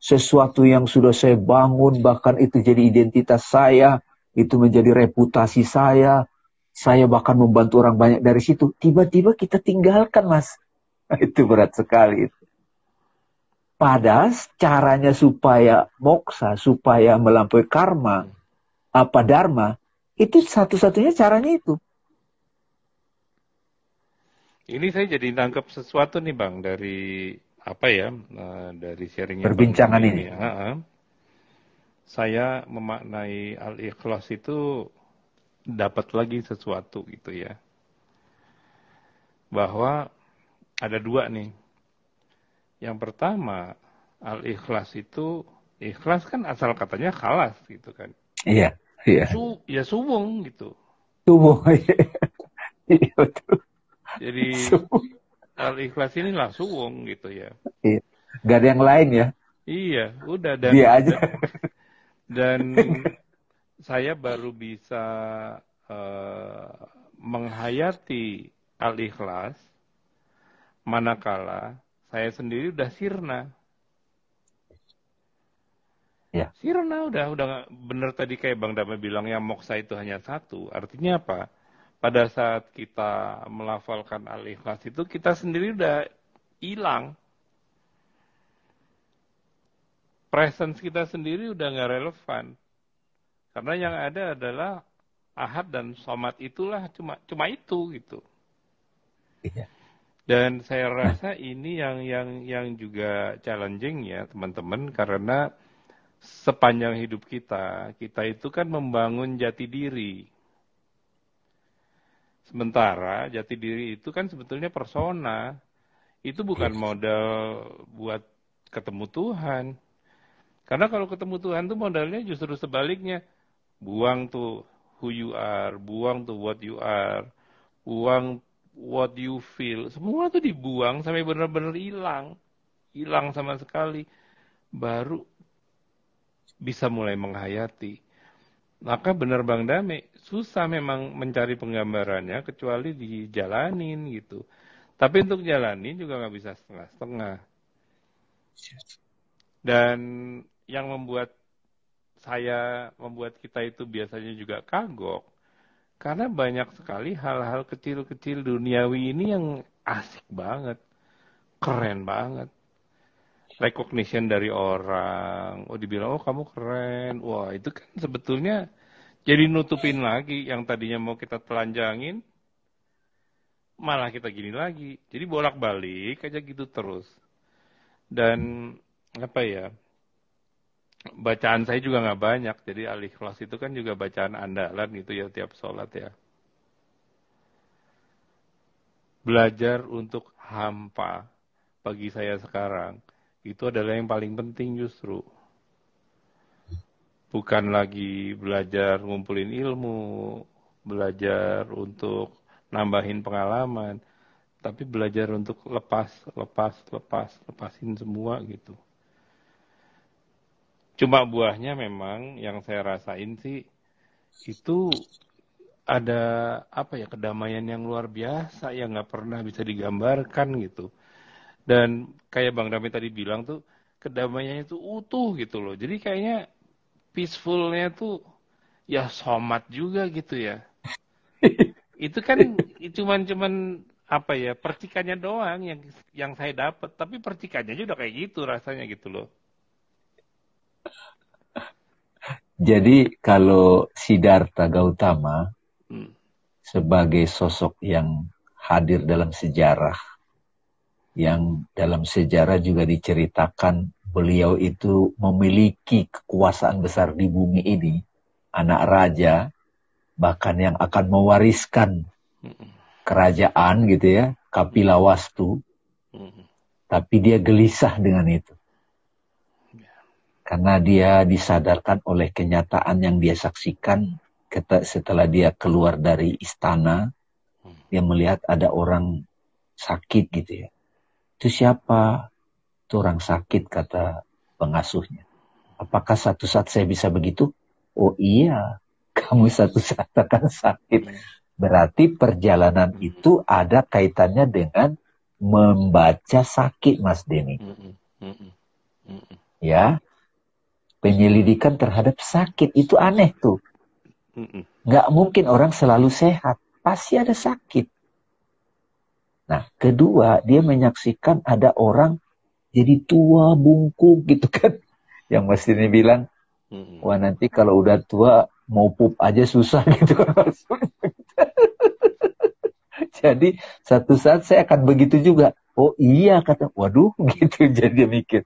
B: sesuatu yang sudah saya bangun, bahkan itu jadi identitas saya, itu menjadi reputasi saya, saya bahkan membantu orang banyak dari situ. Tiba-tiba kita tinggalkan mas. itu berat sekali. Padahal caranya supaya moksa, supaya melampaui karma, apa dharma, itu satu-satunya caranya itu.
A: Ini saya jadi tangkap sesuatu nih Bang dari apa ya uh, dari sharingnya
B: perbincangan ini. ini.
A: Uh -uh. Saya memaknai al-ikhlas itu dapat lagi sesuatu gitu ya. Bahwa ada dua nih. Yang pertama, al-ikhlas itu ikhlas kan asal katanya kalas gitu kan.
B: Iya. Iya.
A: Su, ya suwung gitu.
B: Suwung. iya betul.
A: Jadi ikhlas ini lah suwung gitu ya.
B: Iya. Gak ada yang lain ya.
A: Iya, udah dan
B: dia aja.
A: Dan, saya baru bisa uh, menghayati al ikhlas manakala saya sendiri udah sirna. Ya. Sirna udah udah bener tadi kayak Bang Dama bilang yang moksa itu hanya satu. Artinya apa? Pada saat kita melafalkan al-ikhlas itu kita sendiri udah hilang. Presence kita sendiri udah nggak relevan. Karena yang ada adalah ahad dan somat itulah cuma cuma itu gitu. Iya. Dan saya rasa ini yang yang yang juga challenging ya teman-teman karena sepanjang hidup kita, kita itu kan membangun jati diri. Sementara jati diri itu kan sebetulnya persona. Itu bukan modal buat ketemu Tuhan. Karena kalau ketemu Tuhan tuh modalnya justru sebaliknya. Buang tuh who you are, buang tuh what you are, buang what you feel, semua tuh dibuang sampai benar-benar hilang. Hilang sama sekali. Baru bisa mulai menghayati. Maka benar Bang Dame, susah memang mencari penggambarannya kecuali dijalanin gitu. Tapi untuk jalanin juga nggak bisa setengah-setengah. Dan yang membuat saya, membuat kita itu biasanya juga kagok, karena banyak sekali hal-hal kecil-kecil duniawi ini yang asik banget. Keren banget. Recognition dari orang. Oh dibilang, oh kamu keren. Wah itu kan sebetulnya jadi nutupin lagi yang tadinya mau kita telanjangin. Malah kita gini lagi. Jadi bolak-balik aja gitu terus. Dan apa ya, bacaan saya juga nggak banyak, jadi alih kelas itu kan juga bacaan andalan gitu ya tiap sholat ya. Belajar untuk hampa bagi saya sekarang itu adalah yang paling penting justru. Bukan lagi belajar ngumpulin ilmu, belajar untuk nambahin pengalaman, tapi belajar untuk lepas, lepas, lepas, lepasin semua gitu. Cuma buahnya memang yang saya rasain sih itu ada apa ya kedamaian yang luar biasa yang nggak pernah bisa digambarkan gitu. Dan kayak Bang Dami tadi bilang tuh kedamaiannya itu utuh gitu loh. Jadi kayaknya peacefulnya tuh ya somat juga gitu ya. itu kan cuman cuman apa ya percikannya doang yang yang saya dapat tapi percikannya juga kayak gitu rasanya gitu loh
B: Jadi kalau Siddhartha Gautama hmm. sebagai sosok yang hadir dalam sejarah, yang dalam sejarah juga diceritakan beliau itu memiliki kekuasaan besar di bumi ini, anak raja, bahkan yang akan mewariskan kerajaan gitu ya, Kapilawastu, tapi dia gelisah dengan itu karena dia disadarkan oleh kenyataan yang dia saksikan setelah dia keluar dari istana, dia melihat ada orang sakit gitu ya. Itu siapa? Itu orang sakit kata pengasuhnya. Apakah satu saat saya bisa begitu? Oh iya, kamu satu saat akan sakit. Berarti perjalanan itu ada kaitannya dengan membaca sakit, Mas Denny. Ya, penyelidikan terhadap sakit itu aneh tuh. Nggak mungkin orang selalu sehat, pasti ada sakit. Nah, kedua, dia menyaksikan ada orang jadi tua, bungkuk gitu kan. Yang mesti ini bilang, wah nanti kalau udah tua mau pup aja susah gitu kan jadi satu saat saya akan begitu juga. Oh iya kata, waduh gitu jadi dia mikir.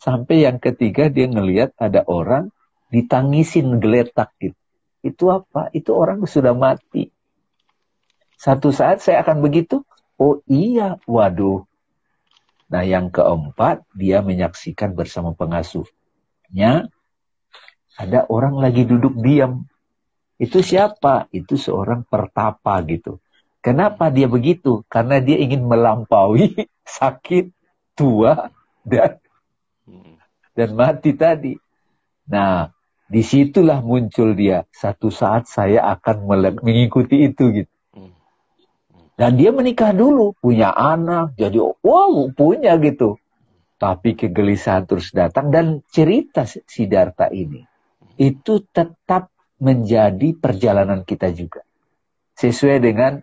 B: Sampai yang ketiga dia ngelihat ada orang ditangisin geletak gitu. Itu apa? Itu orang sudah mati. Satu saat saya akan begitu. Oh iya, waduh. Nah yang keempat, dia menyaksikan bersama pengasuhnya. Ada orang lagi duduk diam. Itu siapa? Itu seorang pertapa gitu. Kenapa dia begitu? Karena dia ingin melampaui sakit, tua, dan dan mati tadi. Nah, di situlah muncul dia. Satu saat saya akan mengikuti itu gitu. Dan dia menikah dulu, punya anak, jadi wow punya gitu. Tapi kegelisahan terus datang dan cerita Siddhartha ini itu tetap menjadi perjalanan kita juga. Sesuai dengan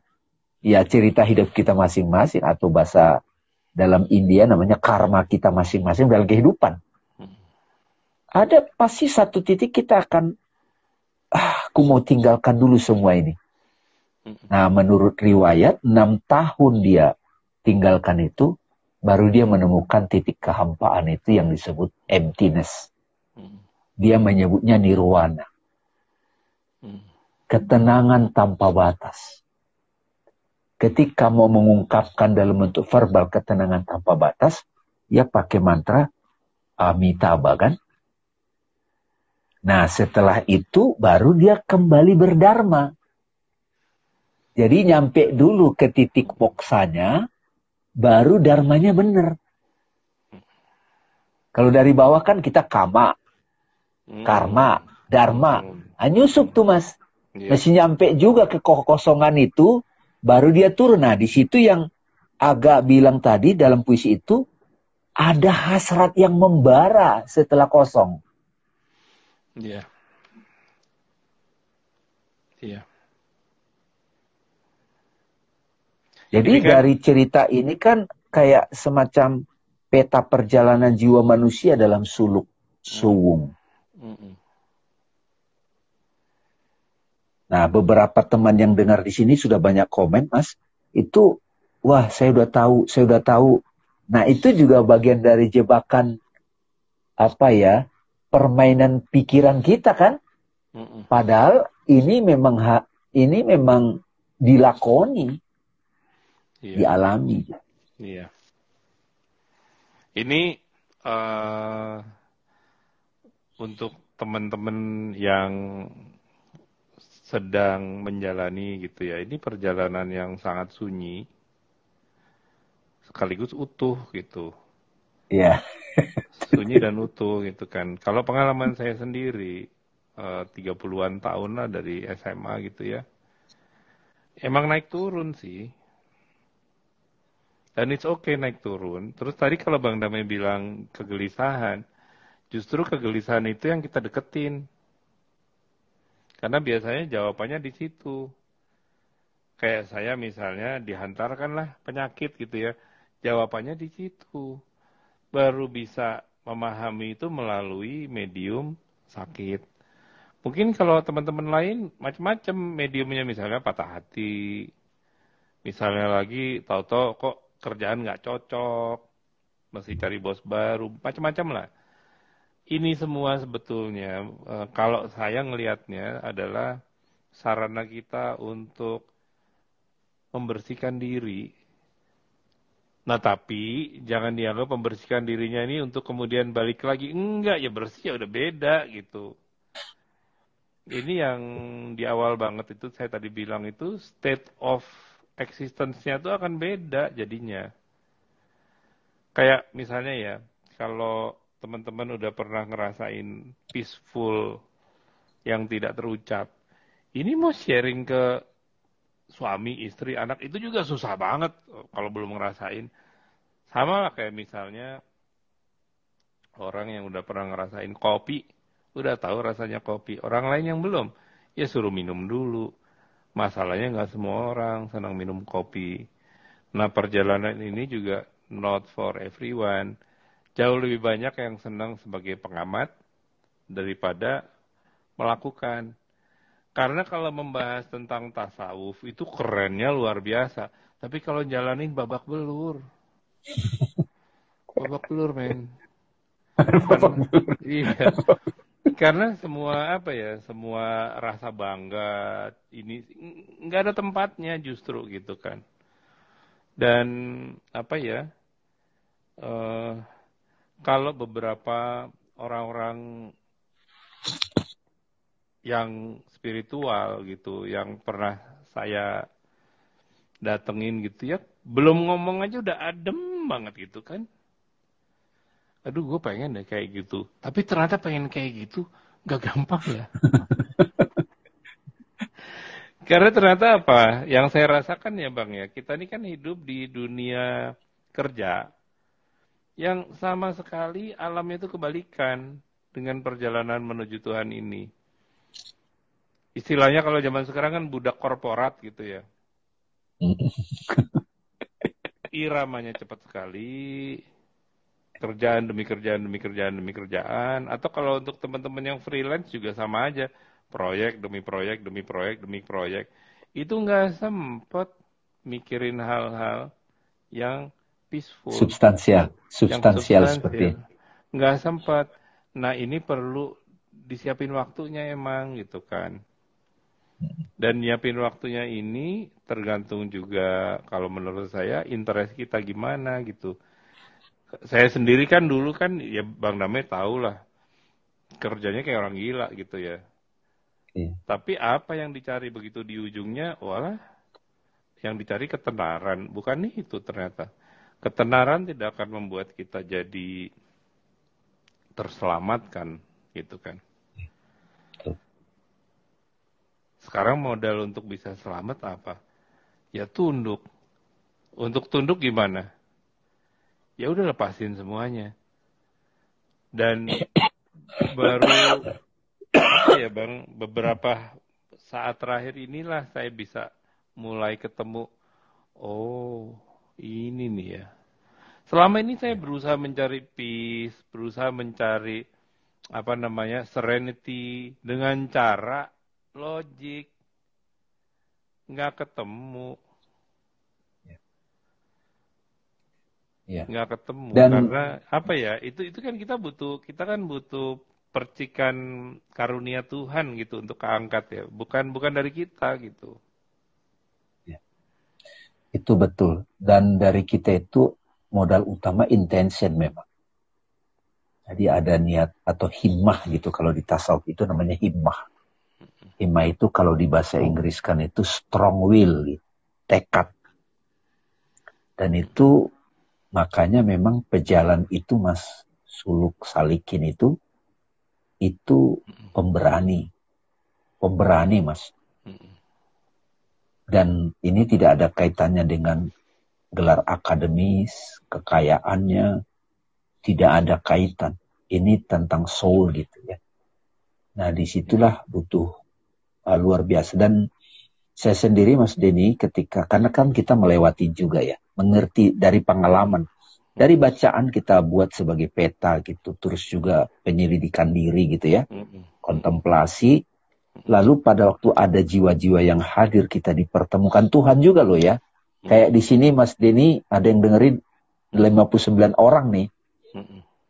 B: ya cerita hidup kita masing-masing atau bahasa dalam India namanya karma kita masing-masing dalam kehidupan ada pasti satu titik kita akan ah, aku mau tinggalkan dulu semua ini. Nah, menurut riwayat, enam tahun dia tinggalkan itu, baru dia menemukan titik kehampaan itu yang disebut emptiness. Dia menyebutnya nirwana. Ketenangan tanpa batas. Ketika mau mengungkapkan dalam bentuk verbal ketenangan tanpa batas, dia pakai mantra Amitabha kan? Nah setelah itu baru dia kembali berdharma. Jadi nyampe dulu ke titik moksanya, baru dharmanya benar. Kalau dari bawah kan kita kama, hmm. karma, dharma. Nah, nyusup tuh mas. Yeah. Masih nyampe juga ke kekosongan itu, baru dia turun. Nah di situ yang agak bilang tadi dalam puisi itu, ada hasrat yang membara setelah kosong.
A: Iya. Yeah. Iya. Yeah.
B: Jadi kan, dari cerita ini kan kayak semacam peta perjalanan jiwa manusia dalam suluk suwung. Nah, beberapa teman yang dengar di sini sudah banyak komen, Mas. Itu, wah, saya udah tahu, saya udah tahu. Nah, itu juga bagian dari jebakan apa ya, permainan pikiran kita kan? Padahal ini memang ini memang dilakoni iya. dialami.
A: Iya. Ini uh, untuk teman-teman yang sedang menjalani gitu ya. Ini perjalanan yang sangat sunyi sekaligus utuh gitu.
B: Iya.
A: sunyi dan utuh gitu kan. Kalau pengalaman saya sendiri uh, 30-an tahun lah dari SMA gitu ya. Emang naik turun sih dan it's okay naik turun. Terus tadi kalau Bang Damai bilang kegelisahan, justru kegelisahan itu yang kita deketin. Karena biasanya jawabannya di situ. Kayak saya misalnya dihantarkanlah penyakit gitu ya. Jawabannya di situ. Baru bisa memahami itu melalui medium sakit. Mungkin kalau teman-teman lain macam-macam mediumnya misalnya patah hati. Misalnya lagi tahu-tahu kok kerjaan nggak cocok, mesti cari bos baru, macam-macam lah. Ini semua sebetulnya eh, kalau saya ngelihatnya adalah sarana kita untuk membersihkan diri. Nah tapi jangan dianggap membersihkan dirinya ini untuk kemudian balik lagi. Enggak, ya bersih ya udah beda gitu. Ini yang di awal banget itu saya tadi bilang itu state of existence-nya itu akan beda jadinya. Kayak misalnya ya, kalau teman-teman udah pernah ngerasain peaceful yang tidak terucap, ini mau sharing ke suami, istri, anak itu juga susah banget kalau belum ngerasain. Sama lah kayak misalnya orang yang udah pernah ngerasain kopi, udah tahu rasanya kopi. Orang lain yang belum, ya suruh minum dulu Masalahnya nggak semua orang senang minum kopi. Nah perjalanan ini juga not for everyone. Jauh lebih banyak yang senang sebagai pengamat daripada melakukan. Karena kalau membahas tentang tasawuf itu kerennya luar biasa. Tapi kalau jalanin babak belur. Babak belur, men. iya karena semua apa ya semua rasa bangga ini nggak ada tempatnya justru gitu kan. Dan apa ya uh, kalau beberapa orang-orang yang spiritual gitu yang pernah saya datengin gitu ya belum ngomong aja udah adem banget gitu kan aduh gue pengen deh kayak gitu. Tapi ternyata pengen kayak gitu gak gampang ya. Karena ternyata apa? Yang saya rasakan ya Bang ya, kita ini kan hidup di dunia kerja yang sama sekali alamnya itu kebalikan dengan perjalanan menuju Tuhan ini. Istilahnya kalau zaman sekarang kan budak korporat gitu ya. Iramanya cepat sekali, kerjaan demi kerjaan demi kerjaan demi kerjaan. Atau kalau untuk teman-teman yang freelance juga sama aja. Proyek demi proyek demi proyek demi proyek. Itu nggak sempet mikirin hal-hal yang peaceful.
B: Substansial substansial, seperti.
A: Nggak sempat nah ini perlu disiapin waktunya emang gitu kan. Dan nyiapin waktunya ini tergantung juga kalau menurut saya interest kita gimana gitu saya sendiri kan dulu kan ya Bang Dame tahu lah kerjanya kayak orang gila gitu ya. Iya. Tapi apa yang dicari begitu di ujungnya, walah yang dicari ketenaran, bukan itu ternyata. Ketenaran tidak akan membuat kita jadi terselamatkan, gitu kan. Sekarang modal untuk bisa selamat apa? Ya tunduk. Untuk tunduk gimana? Ya udah lepasin semuanya. Dan baru ya bang beberapa saat terakhir inilah saya bisa mulai ketemu oh ini nih ya. Selama ini saya berusaha mencari peace berusaha mencari apa namanya serenity dengan cara logik nggak ketemu ya. nggak ketemu Dan, karena apa ya itu itu kan kita butuh kita kan butuh percikan karunia Tuhan gitu untuk keangkat ya, bukan bukan dari kita gitu.
B: Ya. Itu betul. Dan dari kita itu modal utama intention memang. Jadi ada niat atau himmah gitu kalau di tasawuf itu namanya himmah. Himmah itu kalau di bahasa Inggris kan itu strong will, gitu. tekad. Dan itu makanya memang pejalan itu mas suluk salikin itu itu pemberani. Pemberani, Mas. Dan ini tidak ada kaitannya dengan gelar akademis, kekayaannya, tidak ada kaitan. Ini tentang soul gitu ya. Nah di situlah butuh uh, luar biasa. Dan saya sendiri Mas Denny ketika, karena kan kita melewati juga ya, mengerti dari pengalaman. Dari bacaan kita buat sebagai peta gitu terus juga penyelidikan diri gitu ya. Kontemplasi lalu pada waktu ada jiwa-jiwa yang hadir kita dipertemukan Tuhan juga loh ya. Kayak di sini Mas Denny ada yang dengerin 59 orang nih.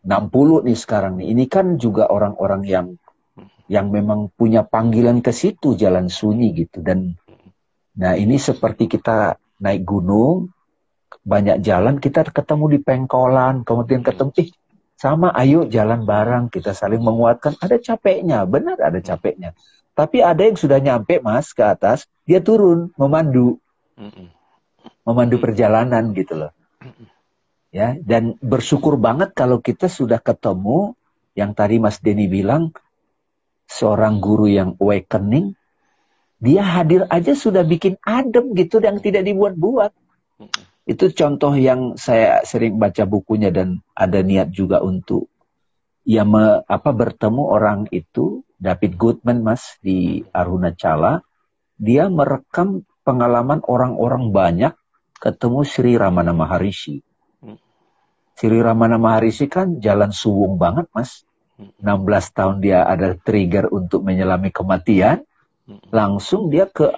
B: 60 nih sekarang nih. Ini kan juga orang-orang yang yang memang punya panggilan ke situ jalan sunyi gitu. Dan nah ini seperti kita naik gunung banyak jalan kita ketemu di pengkolan kemudian ketemu ih sama ayo jalan bareng kita saling menguatkan. Ada capeknya benar ada capeknya. Tapi ada yang sudah nyampe mas ke atas dia turun memandu. Memandu perjalanan gitu loh. Ya dan bersyukur banget kalau kita sudah ketemu yang tadi Mas Denny bilang seorang guru yang awakening dia hadir aja sudah bikin adem gitu yang tidak dibuat-buat itu contoh yang saya sering baca bukunya dan ada niat juga untuk ya me, apa bertemu orang itu David Goodman Mas di Aruna Cala dia merekam pengalaman orang-orang banyak ketemu Sri Ramana Maharishi. Sri Ramana Maharishi kan jalan suwung banget Mas. 16 tahun dia ada trigger untuk menyelami kematian. Langsung dia ke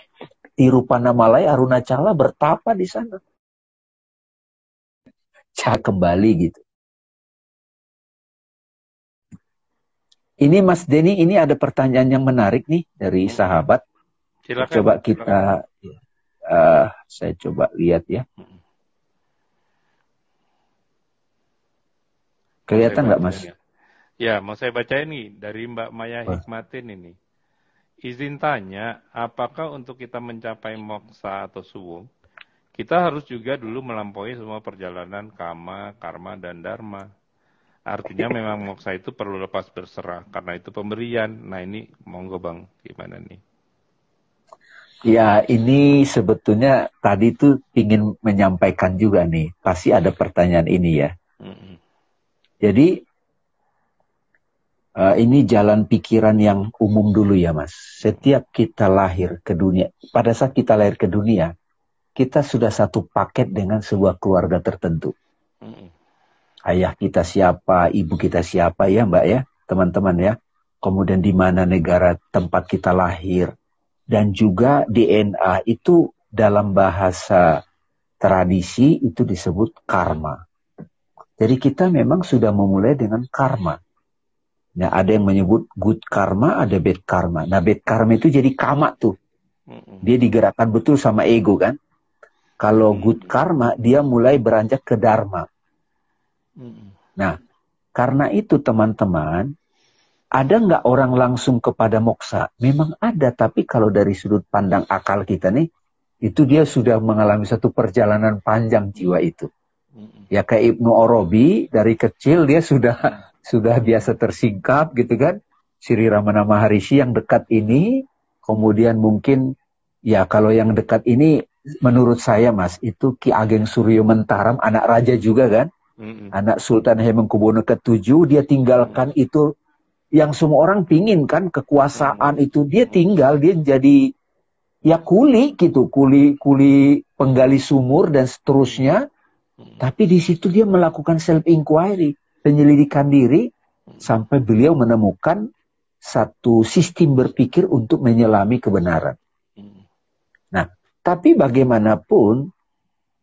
B: Tirupannamalai Aruna Cala bertapa di sana cah kembali gitu. Ini Mas Denny, ini ada pertanyaan yang menarik nih dari sahabat. Silakan. Coba kita, Uh, saya coba lihat ya. Kelihatan nggak Mas?
A: Ya. ya, mau saya baca ini dari Mbak Maya Hikmatin ini. Izin tanya, apakah untuk kita mencapai moksa atau suwung, kita harus juga dulu melampaui semua perjalanan kama, karma, dan dharma. Artinya memang moksa itu perlu lepas berserah, karena itu pemberian. Nah ini monggo bang, gimana nih?
B: Ya ini sebetulnya tadi tuh ingin menyampaikan juga nih, pasti ada pertanyaan ini ya. Jadi uh, ini jalan pikiran yang umum dulu ya mas. Setiap kita lahir ke dunia, pada saat kita lahir ke dunia, kita sudah satu paket dengan sebuah keluarga tertentu. Ayah kita siapa, ibu kita siapa ya mbak ya, teman-teman ya. Kemudian di mana negara tempat kita lahir. Dan juga DNA itu dalam bahasa tradisi itu disebut karma. Jadi kita memang sudah memulai dengan karma. Nah, ada yang menyebut good karma, ada bad karma. Nah, bad karma itu jadi kama tuh. Dia digerakkan betul sama ego kan. Kalau good karma, dia mulai beranjak ke dharma. Nah, karena itu teman-teman, ada nggak orang langsung kepada moksa? Memang ada, tapi kalau dari sudut pandang akal kita nih, itu dia sudah mengalami satu perjalanan panjang jiwa itu. Ya kayak Ibnu Orobi dari kecil dia sudah sudah biasa tersingkap gitu kan. Siri Ramana Maharishi yang dekat ini, kemudian mungkin ya kalau yang dekat ini menurut saya mas itu Ki Ageng Suryo Mentaram anak raja juga kan, mm-hmm. anak Sultan Hemengkubuwono ketujuh dia tinggalkan mm-hmm. itu yang semua orang pingin kan kekuasaan mm-hmm. itu dia tinggal dia jadi ya kuli gitu kuli kuli penggali sumur dan seterusnya tapi di situ dia melakukan self inquiry penyelidikan diri sampai beliau menemukan satu sistem berpikir untuk menyelami kebenaran. Tapi bagaimanapun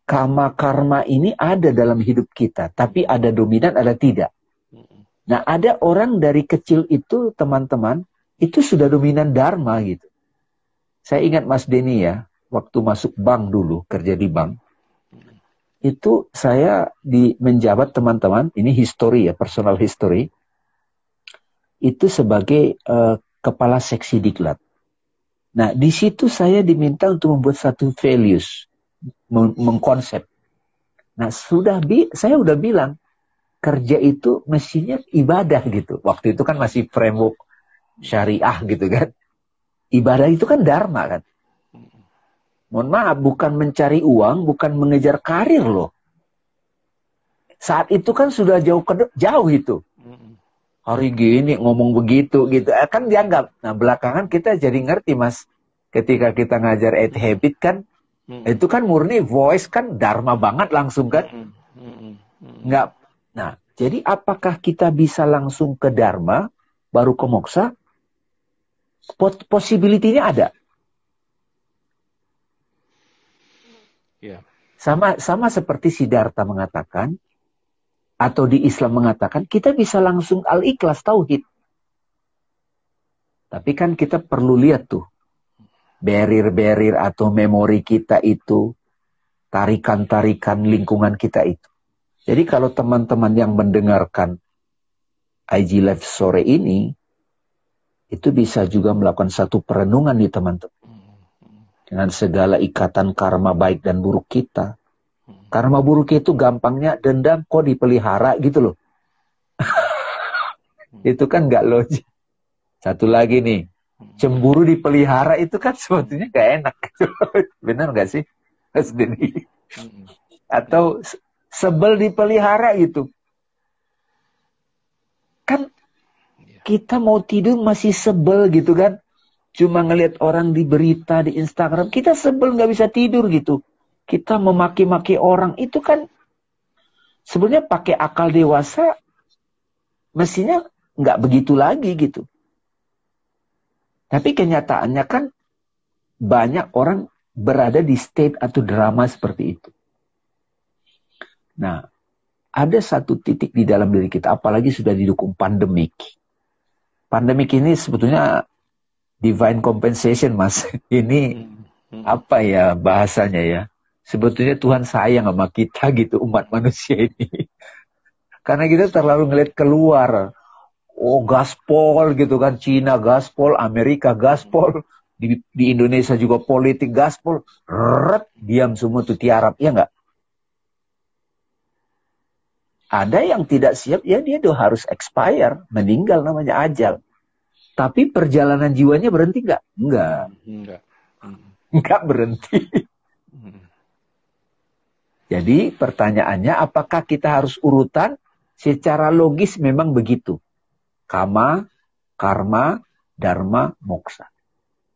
B: karma karma ini ada dalam hidup kita, tapi ada dominan ada tidak. Nah, ada orang dari kecil itu teman-teman itu sudah dominan dharma gitu. Saya ingat Mas Denny ya, waktu masuk bank dulu kerja di bank, itu saya di menjabat teman-teman, ini history ya, personal history itu sebagai uh, kepala seksi diklat. Nah, di situ saya diminta untuk membuat satu values, meng mengkonsep. Nah, sudah bi saya udah bilang kerja itu mestinya ibadah gitu. Waktu itu kan masih framework syariah gitu kan. Ibadah itu kan dharma kan. Mohon maaf, bukan mencari uang, bukan mengejar karir loh. Saat itu kan sudah jauh ke jauh itu hari gini ngomong begitu gitu eh, kan dianggap nah belakangan kita jadi ngerti mas ketika kita ngajar eight habit kan hmm. itu kan murni voice kan dharma banget langsung kan hmm. Hmm. nggak nah jadi apakah kita bisa langsung ke dharma baru ke moksa possibility-nya ada yeah. sama sama seperti Siddhartha mengatakan atau di Islam mengatakan kita bisa langsung al-ikhlas tauhid. Tapi kan kita perlu lihat tuh barrier-barrier atau memori kita itu, tarikan-tarikan lingkungan kita itu. Jadi kalau teman-teman yang mendengarkan IG Live sore ini, itu bisa juga melakukan satu perenungan nih teman-teman. Dengan segala ikatan karma baik dan buruk kita. Karma buruk itu gampangnya dendam kok dipelihara gitu loh. itu kan nggak logis. Satu lagi nih, cemburu dipelihara itu kan sebetulnya gak enak. Benar nggak sih, Mas Denny? Atau sebel dipelihara itu. Kan kita mau tidur masih sebel gitu kan. Cuma ngelihat orang di berita, di Instagram, kita sebel nggak bisa tidur gitu kita memaki-maki orang itu kan sebenarnya pakai akal dewasa mestinya nggak begitu lagi gitu. Tapi kenyataannya kan banyak orang berada di state atau drama seperti itu. Nah, ada satu titik di dalam diri kita, apalagi sudah didukung pandemik. Pandemik ini sebetulnya divine compensation, mas. Ini hmm, hmm. apa ya bahasanya ya? Sebetulnya Tuhan sayang sama kita gitu umat manusia ini. Karena kita terlalu ngeliat keluar. Oh gaspol gitu kan. Cina gaspol, Amerika gaspol. Di, di Indonesia juga politik gaspol. Ret, diam semua tuh tiarap. Ya enggak? Ada yang tidak siap, ya dia tuh harus expire. Meninggal namanya ajal. Tapi perjalanan jiwanya berhenti enggak? Enggak. Enggak. Enggak berhenti. Jadi pertanyaannya apakah kita harus urutan? Secara logis memang begitu. Kama, karma, dharma, moksa.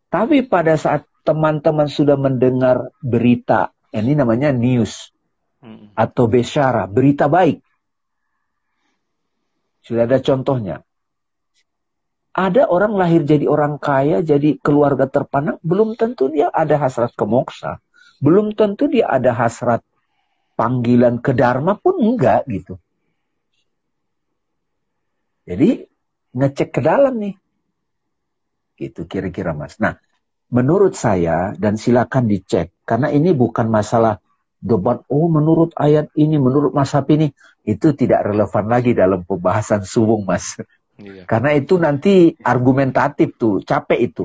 B: Tapi pada saat teman-teman sudah mendengar berita, ini namanya news hmm. atau besara, berita baik. Sudah ada contohnya. Ada orang lahir jadi orang kaya, jadi keluarga terpandang, belum tentu dia ada hasrat ke moksa. Belum tentu dia ada hasrat panggilan ke Dharma pun enggak gitu. Jadi ngecek ke dalam nih. Gitu kira-kira mas. Nah menurut saya dan silakan dicek. Karena ini bukan masalah debat. Oh menurut ayat ini, menurut mashab ini. Itu tidak relevan lagi dalam pembahasan suwung mas. Iya. Karena itu nanti argumentatif tuh, capek itu.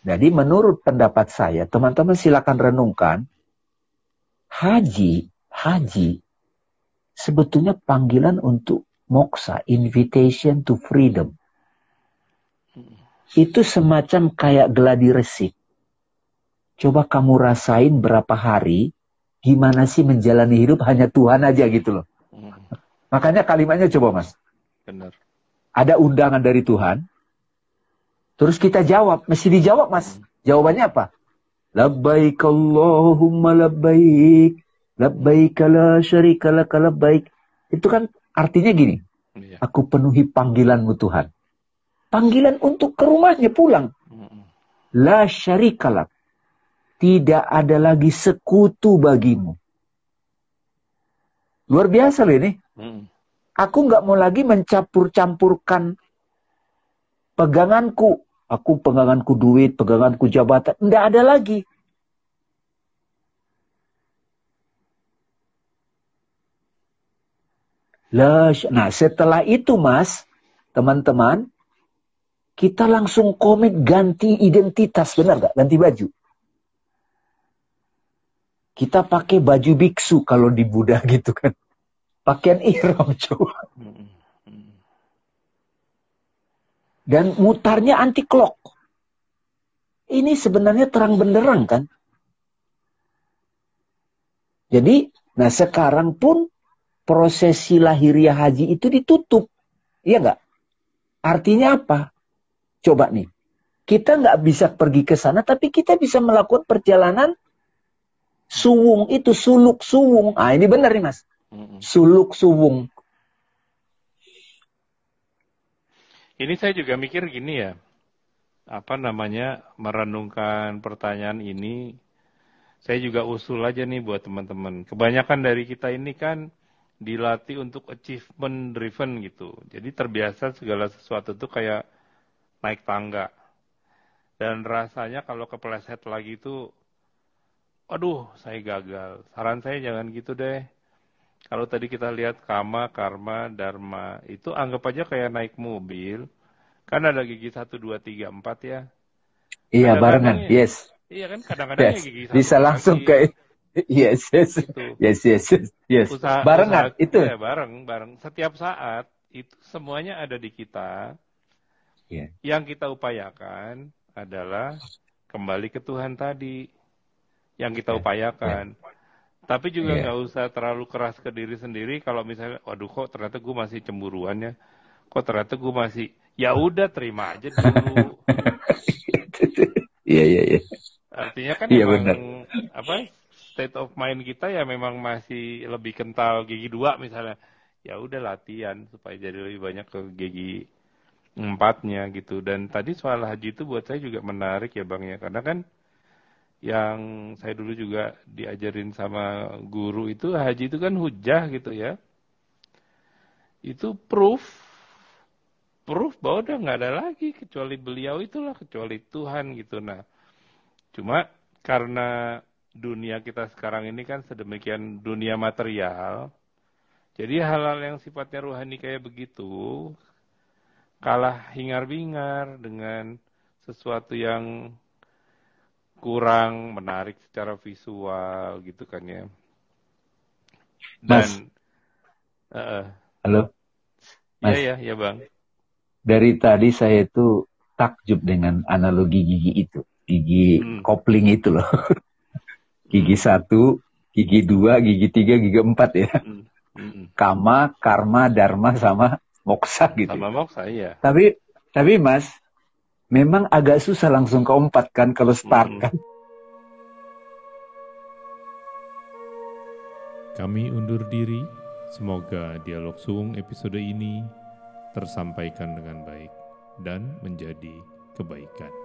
B: Jadi menurut pendapat saya, teman-teman silakan renungkan, haji, haji sebetulnya panggilan untuk moksa, invitation to freedom. Itu semacam kayak geladi resik. Coba kamu rasain berapa hari, gimana sih menjalani hidup hanya Tuhan aja gitu loh. Makanya kalimatnya coba mas.
A: Benar.
B: Ada undangan dari Tuhan, terus kita jawab, mesti dijawab mas. Jawabannya apa? Labbaik Allahumma labbaik. Labbaik la syarika laka labbaik. Itu kan artinya gini. Iya. Aku penuhi panggilanmu Tuhan. Panggilan untuk ke rumahnya pulang. La syarika Tidak ada lagi sekutu bagimu. Luar biasa loh ini. Aku nggak mau lagi mencampur-campurkan peganganku. Aku peganganku duit, peganganku jabatan. Nggak ada lagi. Nah setelah itu mas, teman-teman, kita langsung komit ganti identitas, benar gak? Ganti baju. Kita pakai baju biksu kalau di Buddha gitu kan. Pakaian ihram coba. Dan mutarnya anti clock. Ini sebenarnya terang benderang kan. Jadi, nah sekarang pun prosesi lahiriah haji itu ditutup. Iya nggak? Artinya apa? Coba nih. Kita nggak bisa pergi ke sana, tapi kita bisa melakukan perjalanan suwung itu, suluk suwung. Ah ini benar nih mas. Suluk suwung.
A: Ini saya juga mikir gini ya. Apa namanya, merenungkan pertanyaan ini. Saya juga usul aja nih buat teman-teman. Kebanyakan dari kita ini kan dilatih untuk achievement driven gitu. Jadi terbiasa segala sesuatu tuh kayak naik tangga. Dan rasanya kalau kepleset lagi itu, aduh saya gagal. Saran saya jangan gitu deh. Kalau tadi kita lihat kama, karma, dharma, itu anggap aja kayak naik mobil. Kan ada gigi 1, 2, 3, 4 ya.
B: Iya, barengan, yes.
A: Iya kan, kadang-kadang
B: yes. gigi 1, Bisa langsung kayak Yes, yes. Itu. Yes, yes, yes. yes. Usaha, Barengan usaha, itu.
A: Ya, bareng, bareng. Setiap saat itu semuanya ada di kita. Yeah. Yang kita upayakan adalah kembali ke Tuhan tadi. Yang kita yeah. upayakan. Yeah. Tapi juga iya. nggak yeah. usah terlalu keras ke diri sendiri kalau misalnya, waduh kok ternyata gue masih cemburuan ya. Kok ternyata gue masih, ya udah terima aja dulu.
B: Iya, iya, iya.
A: Artinya kan yeah, emang, bener. apa state of mind kita ya memang masih lebih kental gigi dua misalnya. Ya udah latihan supaya jadi lebih banyak ke gigi empatnya gitu. Dan tadi soal haji itu buat saya juga menarik ya bang ya. Karena kan yang saya dulu juga diajarin sama guru itu haji itu kan hujah gitu ya. Itu proof proof bahwa udah nggak ada lagi kecuali beliau itulah kecuali Tuhan gitu. Nah cuma karena dunia kita sekarang ini kan sedemikian dunia material. Jadi hal-hal yang sifatnya rohani kayak begitu kalah hingar-bingar dengan sesuatu yang kurang menarik secara visual gitu kan ya.
B: Dan Mas. Uh, Halo.
A: Mas. Iya ya, ya Bang.
B: Dari tadi saya itu takjub dengan analogi gigi itu, gigi hmm. kopling itu loh. Gigi satu, gigi dua, gigi tiga, gigi empat ya. Mm. Kama, karma, dharma sama moksa gitu.
A: Sama moksa iya.
B: Tapi tapi Mas, memang agak susah langsung ke empat kan kalau start mm. kan.
A: Kami undur diri. Semoga dialog suung episode ini tersampaikan dengan baik dan menjadi kebaikan.